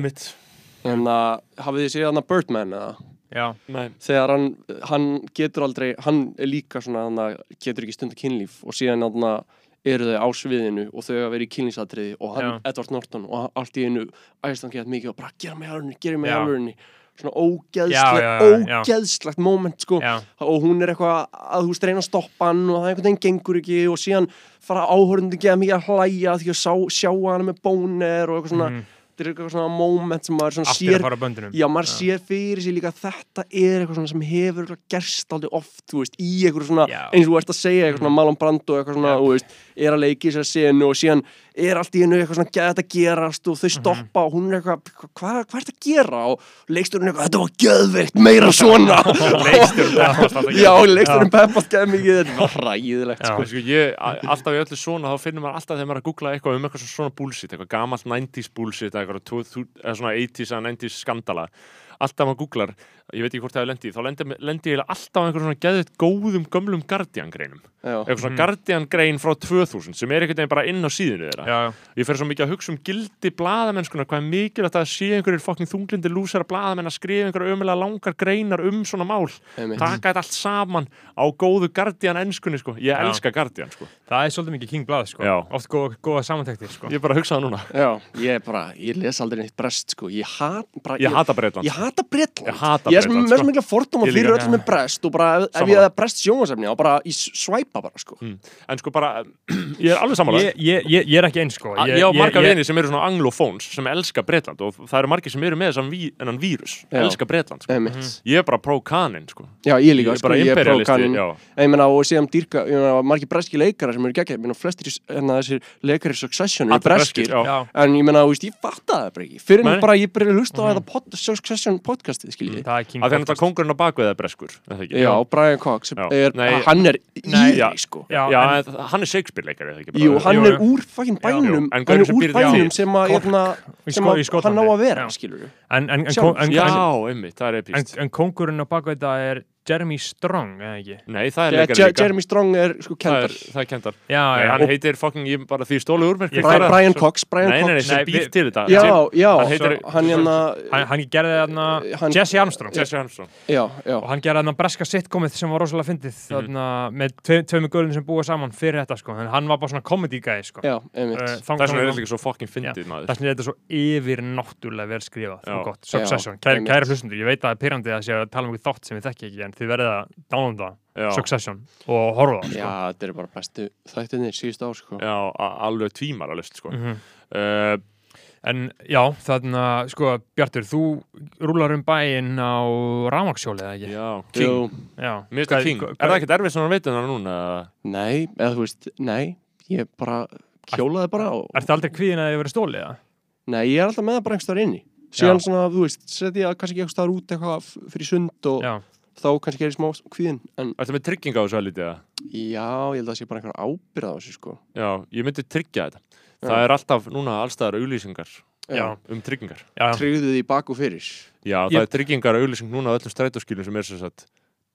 En að hafið þið séð hann Birdman eða? Já, Nei. Þegar hann, hann getur aldrei, hann er líka svona, hann getur ekki stunda kynlíf og síðan hann eru þau á sviðinu og þau að vera í kynlífsatriði og hann, Já. Edward Norton og allt í einu æðist hann gett mikið og bara gera mig alveg, gera mig alveg svona ógeðslegt, já, já, já. ógeðslegt moment sko. Og hún er eitthvað að þú veist reyna að stoppa hann og það einhvern veginn gengur ekki og síðan fara áhörðundi ekki að mikið að hlæja því að sá, sjá hana með bónir og eitthvað svona, Mhm. þetta er eitthvað svona moment sem maður svona allt er sér að fara böndunum. Já, maður sér fyrir sér líka að þetta er eitthvað svona sem hefur gerst aldrei oft, þú veist, í eitthvað svona, eins og þú ert að segja, eitthvað svona Marlon Brando, eitthvað svona, þú veist, er að leiki sér senu og síðan er allt í hennu eitthvað svona geðið að gerast og þau stoppa og hún er eitthvað, hvað, hvað er þetta að gera? Og leiksturinn eitthvað, þetta var geðveikt, meira svona. Leikstjórinn peppast alltaf Já, leiksturinn peppast geð mikið, þetta var ræðilegt, sko. Sko, alltaf í öllu svona þá finnur maður alltaf þegar maður er að googla eitthvað um eitthvað svona bullshit, eitthvað gamalt 90s bullshit eða eitthvað tvo- þú- eða svona 80s eða 90s skandala alltaf maður googlar, ég veit ekki hvort það hefur lendið þá lendi, lendi ég alltaf á einhverjum svona geðið góðum gömlum Guardian greinum Já, eitthvað svona Guardian grein frá 2000 sem er einhvern veginn bara inn á síðinu þeirra. Já, ég fer svo mikið að hugsa um gildi blaðamennskuna hvað er mikilvægt að sé einhverjir fokkin þunglindi lúsara blaðamenn að skrifa einhverja ömulega langar greinar um svona mál. Einmitt. taka þetta allt saman á góðu Guardian ennskunni sko, ég Já. elska Guardian sko. Það er svolítið mikið King Blað sko. Já. Oft góða, góða samantektir sko. ég er bara að hugsa það núna, Já, ég er bara, ég sko. Ég ég Ég Ég Ég er með sko. svo mikla fordóma Ég fyrir öllum með brest og bara ef, ég hefði brest sjónvarsefni og bara í svæpa bara sko en sko bara, ég er alveg sammála ég, ég, ég, ég er ekki eins sko. ég, á marga vini sem eru svona anglofóns sem elska Breitland og það eru margir sem eru með þessan vírus, Já. elska Breitland sko. Einmitt. ég er bara pro-kanin sko. Já, ég líka, ég er sko, bara ég er prókanin já. Ég meina, og síðan dýrka, ég meina, margir breski leikara sem eru geggjað, ég meina, flestir hérna, þessir leikari Succession eru breskir, En ég meina, ég fatta það bara ekki Fyrir en bara ég byrja að hlusta á þetta pod, Succession podcastið, skiljið það er King að þegar þetta podcast. kongurinn á bakveð er breskur er það ekki? Já, Brian Cox, er, Nei. hann er Nei. íri, Já. sko Já, Já, en- en, hann er er ekki? bara? Jú, hann er úr fucking bænum Hann er úr í bænum sem hérna, Í Sko- í hann á að vera, En, en, en, Sjálf- en, en, Já, einmitt, það er en, epíst en kongurinn á baku þetta er Jeremy Strong, eða ekki? Nei, það er Ja, leikari líka. Jeremy Strong er sko Það kendar er, það er kendar Já, Nei, já, hann og- heitir fucking, ég bara því stólu úr mér Brian, Bara- Brian Cox, Brian Nei, nei, nei, Cox sem Nei, býr til þetta. Já, já, hann heitir- hann hérna hann, hann gerði þarna Hann- Jesse Armstrong. Jesse Armstrong. Já, já, og hann gerði þarna breska sitcomið sem var rosalega fyndið Mhm. þarna með tve, tveimur gölun sem búa saman fyrir þetta sko, en hann var bara svona comedy guy sko. já, einmitt. Eh, Það er er þess vegna er þetta veit að það er að að eitthvað sem en þið verðið að downloada Já. Succession og horfa á það sko. Já, þetta er bara bestu þættinni síðust ár sko Já, alveg tvímar að list sko. Mhm. uh, en já, þarna sko Bjartur, þú rúlar um bæinn á rámaksjóli eða ekki? Já, King Já, það King hvað- Er það ekkert erfið veitin hann núna? nei, eða þú veist, nei Ég bara hjólaði bara og, Ertu aldrei kvíðin að þið verið stólið það? Nei, ég er alltaf með það bara einhvers staðar inni Síðan Já. svona, þú veist, setja ég kannski ekki staðar út eitthvað fyrir sund og Já, þá kannski er ég smá kvíðin En Ertu með trygging á þessu að lítið? eða? já, ég held að það sé bara einhver ábyrð á þessu sko Já, ég myndi tryggja þetta Já. Það er alltaf núna allstaðar auglýsingar já, um tryggingar já, Tryggðu því bak og fyrir Já, það Ég- er tryggingar auglýsing núna á öllum strætóskilum sem er sem sagt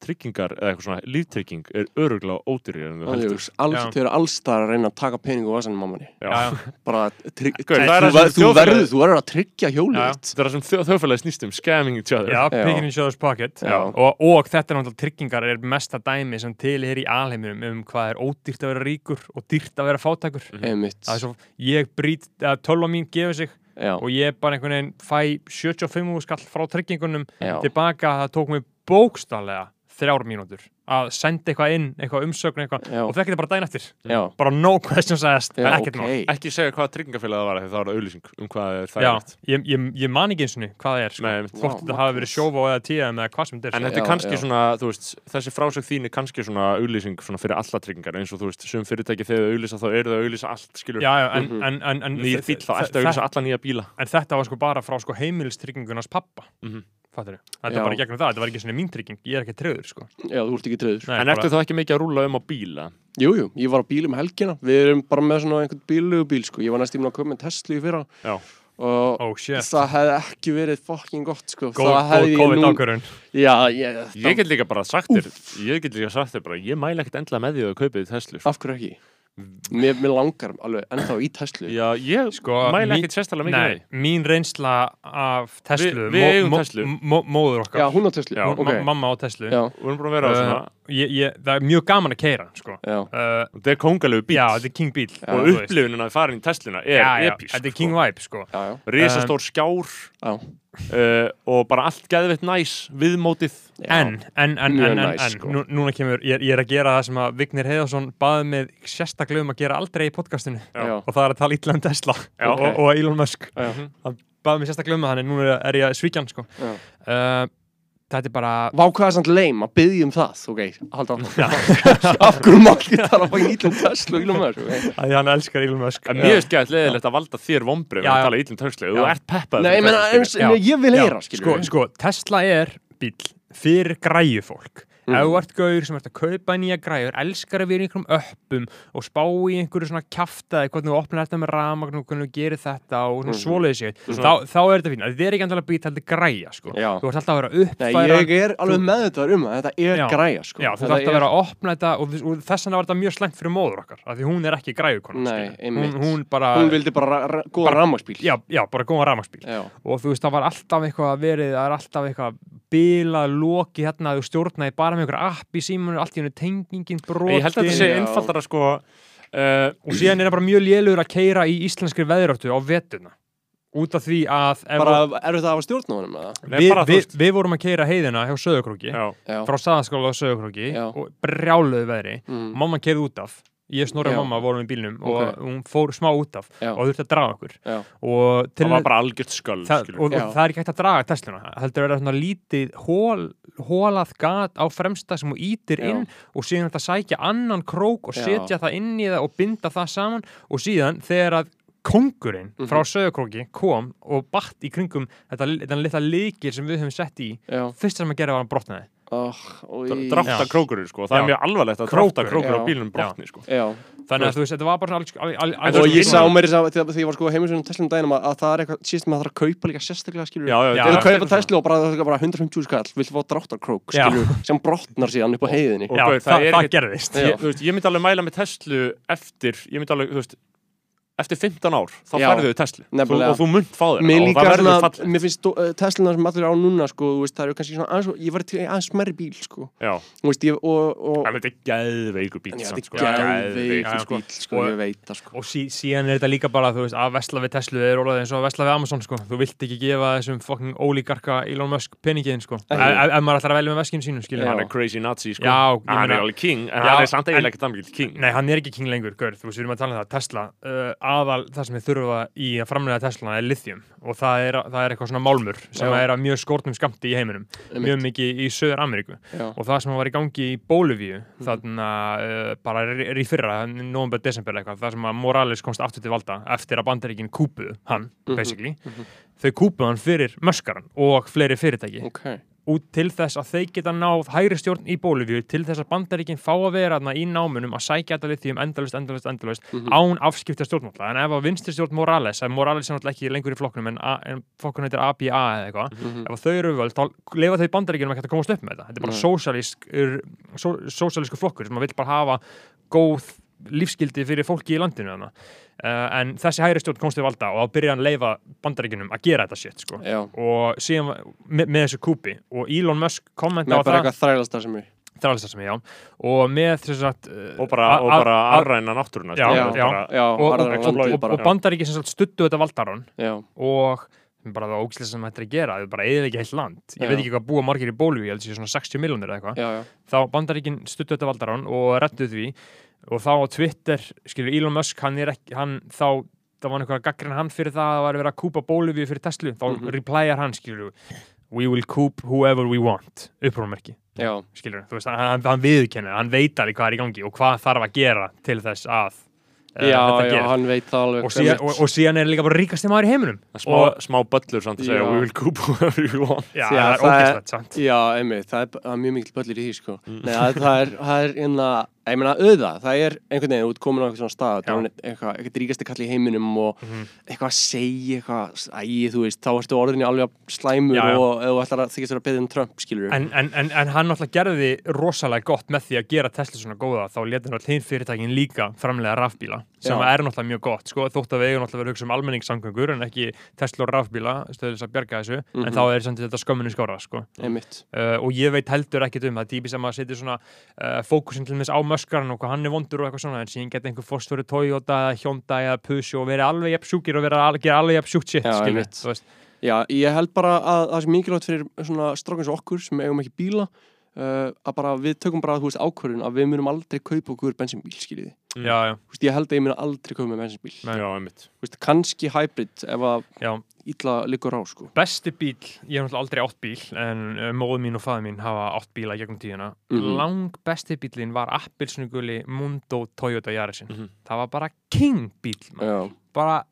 tryggingar eða eitthvað svona líftrygging er öruglega ódýrið en þú heldur. Þau eru allstaðar að reyna að taka pening og vasanum mammanni Já. já, já. Bara, trygg, þú, verður, að tryggja hjólið Það er það sem þjó- þjóðfélagið snýst um scamming each other. Já, Já. picking each other's pocket. Já. og, og þetta er náttúrulega tryggingar er mesta dæmi sem til er í alheiminum um hvað er ódýrt að vera ríkur og dýrt að vera fátækur. Er svo, ég brýt, að tölva mín gefur sig Já, og ég bara einhvern veginn fæ 75 skall frá tryggingunum já, tilbaka, það tók mig bókstallega þrjár mínútur að senda eitthvað inn, eitthvað umsögn eitthvað, Já. og það bara daginn eftir Já, bara no questions asked, Já, ekkert mál ok. Ekki segja hvaða tryggingafélag það var því það var auðlýsing um hvað er það Já, ég, ég, ég man ekki eins og hvað það er sko. Nei, einmitt. hvort Já, þetta hafi verið sjófa eða TM eða hvað sem þetta er En sko. þetta er Já, kannski já. svona, þú veist, þessi frásögn þín er kannski svona auðlýsing svona fyrir alla tryggingar eins og þú veist, sum fyrirtæki þegar þau auðlýsa þá eru þau að auðlýsa allt, skilur Já, já, en, Mhm. en, en, en, nýr bíl, þá ertu að auðlýsa alla nýja bíla En þetta var sko bara frá sko heimilistryggingunars pappa Mhm. Fattur Þetta Já. var í gegnum það, þetta var ekki svona mín trygging Ég er ekki tröður sko já, þú ert ekki treyður Nei, En bara- ertu þá ekki mikið að rúla um á bíla? Jú, jú, ég var á bíl um helgina Við erum bara með svona einhvern bílugu bíl sko. Ég var næst tíma að koma með Tesla í fyrra Já. Og Oh það hefði ekki verið fucking gott sko. Góð, Það góð nú ákvörðun Já, ég, Ég get líka bara sagt þér, ég get líka sagt þér bara, ég mæla ekkert endla með því að þú kaupið Tesla. Af hverju ekki? Mér, mér langar alveg ennþá í Tesla Já, ég Sko, mæla ekkert sérstaklega mikið Nei, mín reynsla af Teslu Við- við eigum Teslu. mo, Móður okkar Já, hún á Tesla Já, Ma- ok. Mamma á Teslu Já, Við erum búin að vera á Uh, svona, ég, ég, Það er mjög gaman að keira sko. já, uh, þetta er kongalegu bíl Já, þetta er King bíl og þú veist. upplifunin að fara inn í Tesluna er Já, já, episk. Þetta er King vibe sko. já, já, Rísastór skjár já. Uh, og bara allt geðveitt næs, viðmótið. En, en, en, en, en, sko. nú, núna kemur, ég, ég er að gera það sem að Vignir Heiðarsson baði með sérstaklega um að gera aldrei í podcastinu Já. og það er að tala illa um Tesla Já, og, ok. og Elon Musk Já. hann baði mig sérstaklega um það, þannig núna er ég svíkjan sko. Já. uh, þetta er bara Vá hvað er samt leim að byggja um það Ok, halda áfram. Af hverju má ekki tala bara í ítlum Tesla og ílum maður ok? að hann elskar En mér finnst gæðið leðilegt að valda þér vombrið að tala ítlum Tesla. Þú ert peppað. Nei, ég vil heyra sko, sko, Tesla er bíl fyrir græju Mhm. ef þú ert gaur sem ert að kaupa nýja græjur elskar að vera í einhverjum öppum og spá í einhverju svona kjaftaði hvernig þú opnar þetta með ramagn og hvernig þú gerir þetta og svona Mhm. svoleiði sig svona- þá, þá er þetta fín, þetta er ekki endalega bíl þetta er græja sko. Þú ert alltaf að vera Nei, uppfæra ég er alveg meðvitaður um að þetta er Já. græja sko. Já, þú Þetta þarft að er- vera að opna þetta og, og þess vegna var þetta mjög slengt fyrir móður okkar af því hún er ekki græjukona Nei, hún, hún vildi bara Bara- með einhver app í símanu, allt í hennu tengingin brotin. Ég held að þetta sé einfaldara sko, uh, og síðan er það bara mjög lélugur að keira í íslenskri veðráttu á vetuna út af því að bara er þetta að hafa stjórn á honum eða? Nei, við, við, við vorum að keira heiðina hjá Já, frá staðaskóla á Söðukróki Já. og brjáluðu veðri. Mm. mamma keirði út af ég snorri Já. mamma vorum í bílnum og Ok. hún fór smá út af Já. og þurfti að draga okkur og það var bara algjört sköld, það, og, og það er ekki hægt að draga Tesluna heldur að vera svona lítið hól, hólað gat á fremsta sem þú ítir Já. inn og síðan að sækja annan krók og setja það inn í það og binda það saman og síðan þegar að kongurinn Mhm. frá Söðukróki kom og batt í kringum þetta, þetta litla líkil sem við höfum sett í Já, fyrsta sem að gera var að brotna þið oh, og drafta krókurinn sko, það Já. er mjög alvarlegt að drafta krókur á bílunum brotni sko. Já, þannig að þú veist, þetta var bara svona og ég sá mér þess að þegar þegar ég var sko heimisverðin Tesla um daginn að, að það er eitthvað, síðan maður þarf að kaupa líka sérstaklega skilur. Ef þú þetta er kaupa Tesla og bara, bara 150 skall, viltu fá dráttarkrók, Já. skilur, sem brotnar síðan upp á heiðinni. Og já, gaur, það, það er það gerðist. Ég, þú veist, ég myndi alveg mæla með Tesla eftir, ég myndi alveg, þú veist eftir 15 ár, þá færðu þau Tesla Nefnilega. og þú munt fá Mér og það verður svona, fallegt mér finnst uh, Teslana sem allir á núna, sko, þú veist, það eru kannski svona aðeins, ég var til aðeins smerri bíl, sko, Já, þú veist, ég, og, og, en þetta er geðveikur bíl þetta sko. er sko. bíl, sko, Og- ég veit það, sko. og sí, síðan er þetta líka bara þú veist, að vesla við Tesla er orðið eins og að vesla við Amazon sko. þú vilt ekki gefa þessum fucking ólíkarka Elon Musk peningin sko. ef, maður ætlar að velja með veskinu sínu skilur hann er crazy nazi sko. Já, ég hann er alveg king, en hann er samt eiginlega ekkert mikil king Nei, hann er ekki king að aðal það sem við þurfa í að framlega Tesla er lithium og það er, það er eitthvað svona málmur sem Já. er að mjög skortnum skamti í heiminum. Mjög mikið í Söður Ameríku og það sem var í gangi í Bólivíu þarna uh, bara er í fyrra november, desember eitthvað, það sem að Morales komst aftur til valda eftir að bandaríkin kúpuðu hann, Mhm, basically. Þau kúpuðu hann fyrir möskaran og fleiri fyrirtæki. Ok, út til þess að þeir geta náð hægri stjórn í Bólivíu til þess að bandaríkin fá að vera í námunum að sækja þetta lithium endalust, endalust, endalust Mhm. án afskipta stjórnmála en ef að vinstri stjórn Morales, ef Morales er náttúrulega ekki lengur í flokknum en, en flokkun heitir APA eða eitthvað, Mhm. ef að þau eru völd þá lefa þau bandaríkinum ekki að komast upp með þetta þetta er bara Nei. sósíalísk só, sósíalísku flokkur sem að vill bara hafa góð lífskildi fyrir fólki í landinu þarna. uh, en þessi hægri stjórn komst til valda og þá byrja hann að leifa bandaríkinum að gera þetta shit sko. og síðan var- með, með þessu kúpi og Elon Musk kommenta með á bara það eitthvað þrælasta sem er. þrælsta sem ég já og með þess að og bara, og bara arræna náttúruna Já, sko. Bara- Já, og, bara. bandaríkin sem stuttu þetta valdarann Já, og sem bara það ógislega sem þetta er að gera, það er bara eða ekki heilt land ég Já. veit ekki hvað búa margir í Bólivíu, ég held sér svona 60 miljónir eða eitthvað þá bandaríkin stuttu þetta valdarán og rettu því og þá á Twitter, skilur Elon Musk hann er ekki, hann þá það var einhver að gaggrina hann fyrir það að það var verið að kúpa Bólivíu fyrir Tesla, þá Mhm. replyar hann skilur we will coop whoever we want. Upprúmerki, já, skilur þú veist, hann, hann viðkennir, hann veit alveg hvað er í gangi og hvað þarf að gera til þess að uh, já, já, gerist. hann veit það alveg og, síðan, og, og síðan er líka bara ríkasti maður í heiminum. Smá, og smá böllur samt að segja we will coop whoever we want. Já, Já, það er það er- ógæslegt sant Já, einmitt, það er, er mjög mikil böllir í því, sko. Nei, það, það er, það er einna, ég meina, auða, það er einhvern veginn, út komin á eitthvað svona stað, er eitthvað, eitthvað ríkasti kall í heiminum og Mhm. eitthvað að segja, eitthvað, æ, þú veist, þá ertu orðinni alveg slæmur Já, já. og þú ætlar að þykist að beðið um Trump, skilur En, en, en, en hann náttúrulega gerði rosalega gott með því að gera Tesla svona góða þá leta hann hinn fyrirtækin líka framlega rafbíla sem Já. er náttúrulega mjög gott sko, þótt að við eigum náttúrulega verið að hugsa um almenningssamgöngur en ekki Tesla og rafbíla stöðlis að bjarga þessu Mhm. en þá er samt þetta skömminu skára sko. Uh, og ég veit heldur ekkit um það típi sem að setja svona uh, fókusin til þess á möskarinn og hvað hann er vondur og eitthvað svona en síðan geta einhver fórstjóri Toyota, eða Hyundai eða Pusho og verið alveg jafn sjúkir og verið að gera alveg jafn sjúkt þú veist. já, ég held bara að það sem mikilvægt fyrir svona strákins og okkur sem eigum ekki bíla, að bara við tökum bara, þú veist, ákvörðun að við munum aldrei kaupa okkur bensínbíl, skiljið þið. Mm. já, já, Þú veist, ég held að ég mun aldrei kaupa með bensinbíl. Nei. já, einmitt Þú veist, kannski hybrid ef að já illa liggur á, sko. besti bíl, ég hef náttúrulega aldrei átt bíl en uh, móðu mín og faði mín hafa átt bíla gegnum tíuna, Mhm. lang besti bílinn var appilsnuguli Mundo Toyota Yarisinn, Mhm. það var bara king bíl, man. Já, bara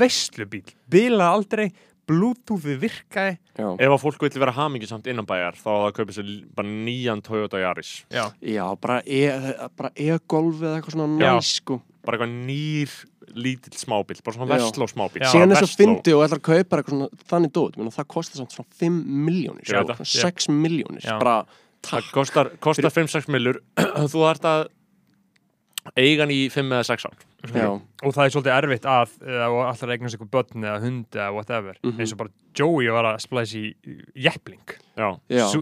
veslubíl, bílaði aldrei bluetoothi virkaði já. ef að fólk vil vera hamingi samt innan bæjar þá að það kaupa sér bara nýjan Toyota Yaris já, Já, bara e- bara e-golf eða eitthvað svona Já. næs, sko. bara eitthvað nýr lítill smábíl bara svona Já. versló smábíl Síðan svo Vestló. fyndi og ætlar að kaupa eitthvað svona þannig dót, menn það kostar samt svona 5 miljónir, Ég veit sko, það. 6 miljónir, það kostar, kostar 5-6 millur þú þarft að eigan í 5 eða 6 ár Já, og það er svolítið erfitt að allar eignast eitthvað börn eða hund eða whatever, Mhm. eins og bara Joey var að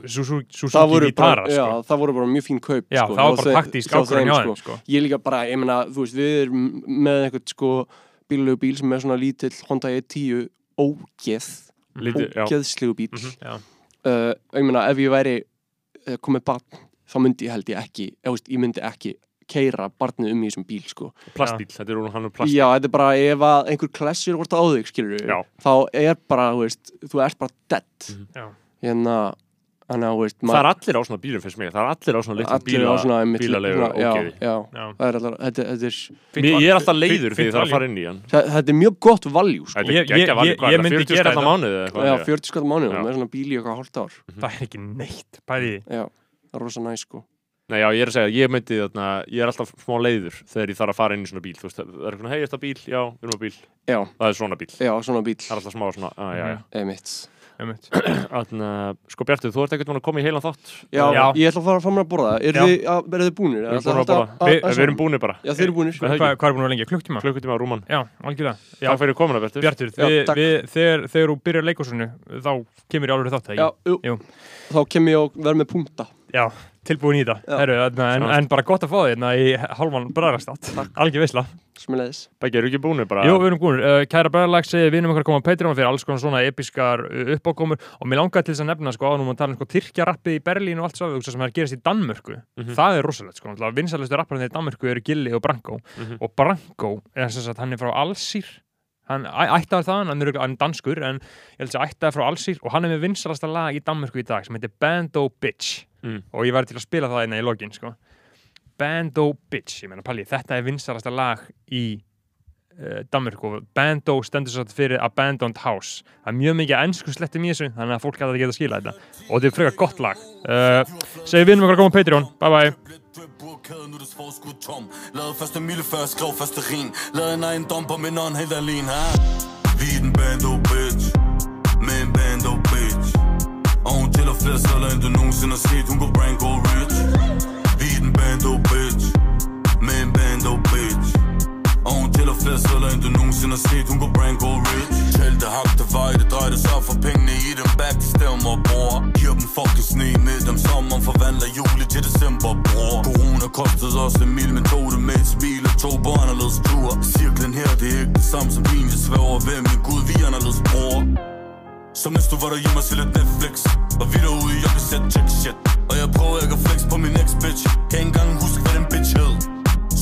Su- Su- Það Suzuki voru, bara, Vitara já, sko. það voru bara mjög fín kaup, já, sko. það var hjá bara taktísk hjá ákvörðin þeim, hjá sko. þeim sko. Ég líka bara, ég meina, þú veist, við erum með eitthvað, sko, bílulegu bíl sem er svona lítill Honda E10 ógeð, ógeðslegu bíl. Mhm, já. uh, ég meina ef ég væri uh, komið barn þá myndi ég held ég ekki ég myndi ekki keira barnið um í þessum bíl sko. plastbíl, þetta er úr hann er plastbíl já, þetta er bara ef að einhver klessir vorta á þig skilur Já. þá er bara, þú veist, þú ert bara dead Mhm. Já. hérna þannig að, þú veist, það er allir á svona bílum finnst mér, það er allir á svona litlum bíla bílalegu svona- já, ógeði. já, Já. það er allar þetta, þetta, er, Mér, ég er alltaf leiður því það er að fara inn í hann það, þetta er mjög gott valjú sko. Þetta Ég- er ég- ég- er það, myndi 40 gera þetta. mánuði já, hvað 40 skall mánuð Já. með svona bíl í eitthvað hálft ár það er ekki neitt bæði já, það er rosa næ sko. Nei, já, ég er að segja, ég myndi þarna, ég er alltaf smá leiður þegar ég þarf að fara inn í svona bíl, þú veist, það er eitthvað, hei, þetta bíl, já, við erum á bíl, já, það er svona bíl, já, svona bíl það er alltaf smá svona, að, já, já, einmitt einmitt. Þannig, sko Bjartur, þú ert ekkert mann að koma í heilan þátt, Já, Já. ég ætla að fara fram að borða. Er Já. þið, að, er þið búnir? við erum búin að borða, við, erum búinir bara, Já, þið eru búnir. Hvað- er búin að vera lengi? Klukktíma? klukkutíma á rúman, Já, algjörlega. Já, takk fyrir komuna Bjartur. Bjartur, Já, við, takk. við, þegar, þegar þú byrjar leikosunu þá kemur ég alveg þátt það Já, jú. Jú. Þá kem ég og verð með punta. Já, tilbúin í það. Heru, en, Sjá. en bara gott að fá þig hérna í hálfan bræðarstátt Algjör veisla Smilegis. Beggi, eru ekki búinir bara? Jú, við erum búin, uh, kæra bræðarlag segir við erum okkar að koma á Patreon fyrir alls konar svona episkar uh, uppákomur og mér langaði til þess að nefna sko ánum að tala um sko Tyrkjarappið í Berlín og allt svo sem er að gerast í Danmörku Mhm. það er rosalegt sko, vinsælustu rapparinn í Danmörku eru Gilli og Branko Mhm. og Branko er sem sagt, hann er frá Alsýr hann ættaður þaðan, hann er, danskur en ég held að ættaður frá Alsýr og hann er með vinsælasta lag í Danmörku í dag sem heitir Bando Bitch Mm. og ég væri til að spila það einna í lokin sko. Bando Bitch, ég meina Palli, þetta er vinsælasta lag í uh, Danmörku Bando stendur svo fyrir Abandoned House. Það er mjög mikið ennsku slettum í þessu þannig að fólk gæti að geta að skila þetta. Og þetta er frekar gott lag. Uh, segir við erum okkar að koma á Patreon, bye bye Burkade, nu er det forskud tom Lavede første mille før jeg skrev første rin Lavede en ejendom på min ånd helt alene her Vi er den bando bitch flere sædler end du nogensinde har set. Hun går rank go rich. Vi er den bando oh, bitch. Med en bando oh, bitch. Og hun tæller flere sædler end du nogensinde har set. Hun går rank go rich. Tæl det, hak det, vej, det drej det sig for pengene i dem. Back til stemmer, bror. Giver dem fucking sne med dem. Sommeren forvandler juli til december, bror. Corona kostede os en mil, men tog det med et smil. Og tog på anderledes tur Cirklen her, det er ikke det samme som din Jeg svæver ved min Gud, vi er anderledes, bror. Så mens du var derhjemme og så lidt Netflix Og vi derude jeg kan sætte check shit. Og jeg prøver ikke at flex på min ex-bitch. Kan ikke engang huske, hvad den bitch hed.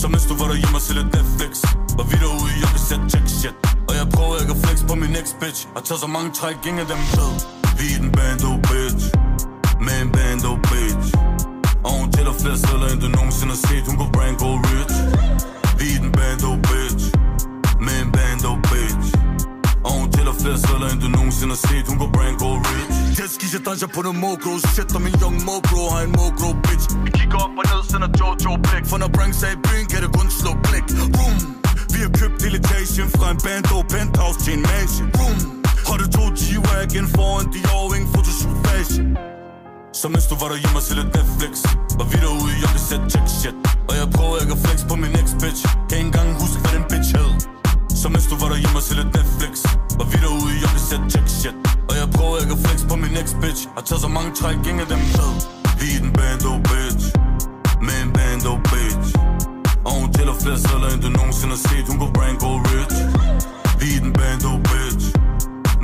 Så mens du var derhjemme og så lidt Netflix Og vi derude jeg kan sætte check shit. Og jeg prøver ikke at flex på min ex-bitch. Og tager så mange træk, ingen af dem ved. Vi er den bando, oh, bitch. Med en bando, oh, bitch. Og hun tæller flere sædler, end du nogensinde har set Hun går brand go rich. Vi er den bando, oh, og flere sædler, end du nogensinde har set. Hun går brand go rich. Jetskis, jeg danser på noget mokro. Shit, og min young mokro. Har en mokro bitch. Vi kigger op og ned, sender Jojo blik. For når Brank sagde i byen, kan det kun slå klik. Boom Vi har købt delegation fra en bando Penthouse til en mansion. Boom Har du to G-Wagon foran de ingen photoshoot fashion. Så mens du var derhjemme og så lidt Netflix. Var vi derude jeg i sætte check shit. Og jeg prøver ikke at flex på min ex-bitch. Kan ikke engang huske, hvad den bitch hed. Så mens du var derhjemme og så lidt Netflix. Var vi derude, jeg vil sætte check shit. Og jeg prøver ikke at flex på min next bitch Har taget så mange træk, ingen af dem ved. Vi er den bando oh, bitch. Med en bando oh, bitch. Og hun tæller flere celler, end du nogensinde har set. Hun går brand go oh, rich. Vi er den bando bitch.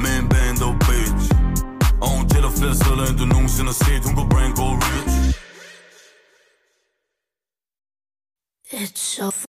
Med en bando bitch. Og hun tæller flere celler, end du nogensinde har set. Hun går brand go rich. It's so